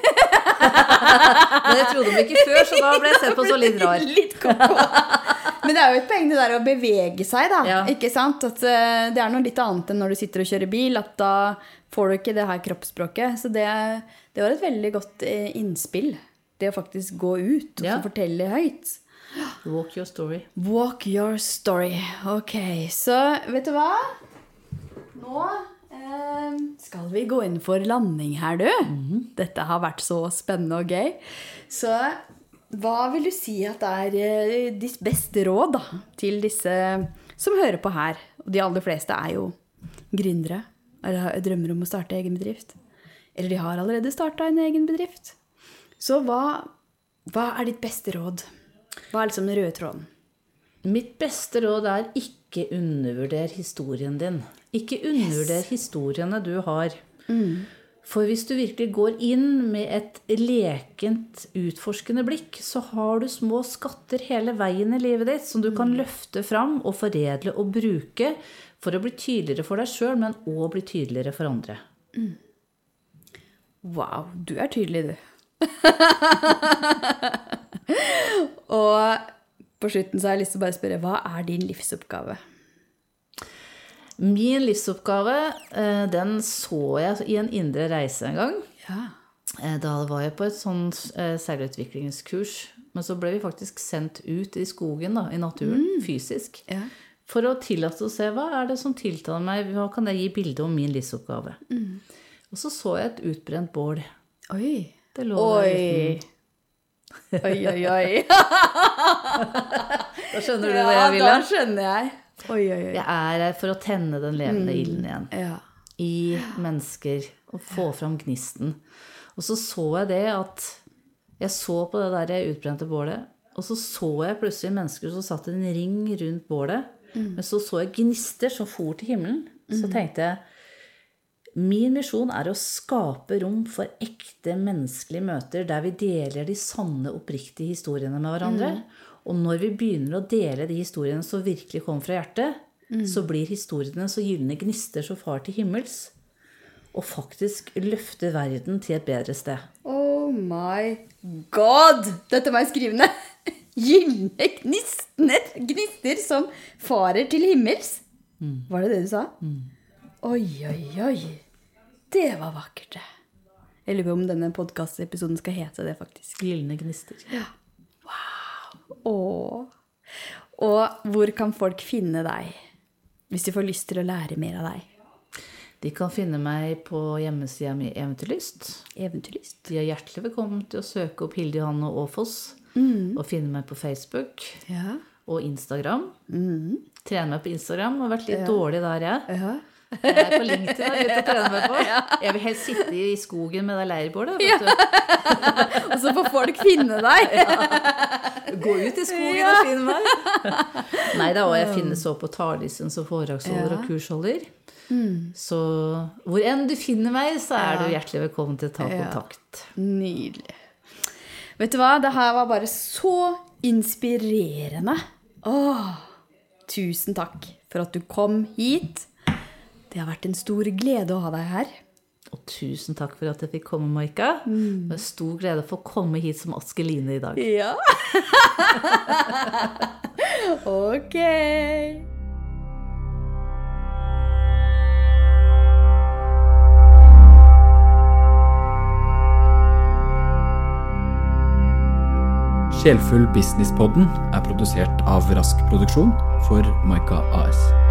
Men jeg trodde de ikke før, så da ble jeg sett på så litt rar. Litt koko. Men det er jo et poeng det der å bevege seg, da. Ja. Ikke sant? At eh, det er noe litt annet enn når du sitter og kjører bil. At da får du ikke det her kroppsspråket. Så det, det var et veldig godt eh, innspill. Det å faktisk gå ut og Ja. fortelle høyt. Walk your story. Walk your story. Ok, så vet du hva? Nå eh, skal vi gå inn for landing her, du. Dette har vært så spennende og gøy. Så hva vil du si at er eh, ditt beste råd da, til disse som hører på her? Og de aller fleste er jo gründere. Eller drømmer om å starte egen bedrift. Eller de har allerede starta en egen bedrift. Så hva, hva er ditt beste råd? Hva er liksom den røde tråden? Mitt beste råd er ikke undervurder historien din. Ikke undervurder historiene du har. For hvis du virkelig går inn med et lekent, utforskende blikk, så har du små skatter hele veien i livet ditt som du kan løfte fram og foredle og bruke for å bli tydeligere for deg sjøl, men òg bli tydeligere for andre. Wow, du er tydelig, du. og på slutten så har jeg lyst til å bare spørre, hva er din livsoppgave? Min livsoppgave, eh, den så jeg i en indre reise en gang. Ja. Eh, Da var jeg på et sånn seilutviklingskurs. selvutviklingskurs. Men så ble vi faktisk sendt ut i skogen, da, i naturen, fysisk. Ja. For å tillate å se hva er det som tiltaler meg, hva kan jeg gi bilde om min livsoppgave. Og så så jeg et utbrent bål. Oi. Det lå der uten. Oi. Oi, oi, oi. Da skjønner du hva jeg ville? Ja, da skjønner jeg. Oi, oi, oi. Jeg er her for å tenne den levende ilden igjen. Ja. i mennesker og få fram gnisten. Og så så jeg det at Jeg så på det der utbrente bålet, og så så jeg plutselig mennesker som satt i en ring rundt bålet. Men så så jeg gnister som for til himmelen. Så tenkte jeg Min misjon er å skape rom for ekte menneskelige møter der vi deler de sanne, oppriktige historiene med hverandre. Og når vi begynner å dele de historiene som virkelig kommer fra hjertet, så blir historiene så gylne gnister som far til himmels. Og faktisk løfter verden til et bedre sted. Oh my god! Dette må jeg skrive ned. Gylne gnister, gnister som farer til himmels. Var det det du sa? Oi, oi, oi. Det var vakkert, det. Jeg lurer på om denne podkastepisoden skal hete det, faktisk. Gylne gnister. Åh. Og hvor kan folk finne deg hvis de får lyst til å lære mer av deg? De kan finne meg på hjemmesida mi Eventyrlyst. Eventyrlyst. De er hjertelig velkommen til å søke opp Hilde Johanne Aafoss og finne meg på Facebook Ja. og Instagram. Trene meg på Instagram. Har vært litt dårlig der, jeg. ja. Jeg er på LinkedIn har jeg begynt å trene meg på. Jeg vil helst sitte i skogen med det leirbålet. Ja. Og så får folk finne deg. Gå ut i skogen og finne meg. Nei da, og jeg finnes også på talerlisten som foredragsholder og kursholder. Så hvor enn du finner meg, så er du hjertelig velkommen til å ta kontakt. Nydelig. Vet du hva, det her var bare så inspirerende. Åh, tusen takk for at du kom hit. Det har vært en stor glede å ha deg her. Og tusen takk for at jeg fikk komme, Maika. Det Med stor glede å få komme hit som Askeline i dag. Ja. ok. Sjelfull Businesspodden er produsert av Rask Produksjon for Maika AS.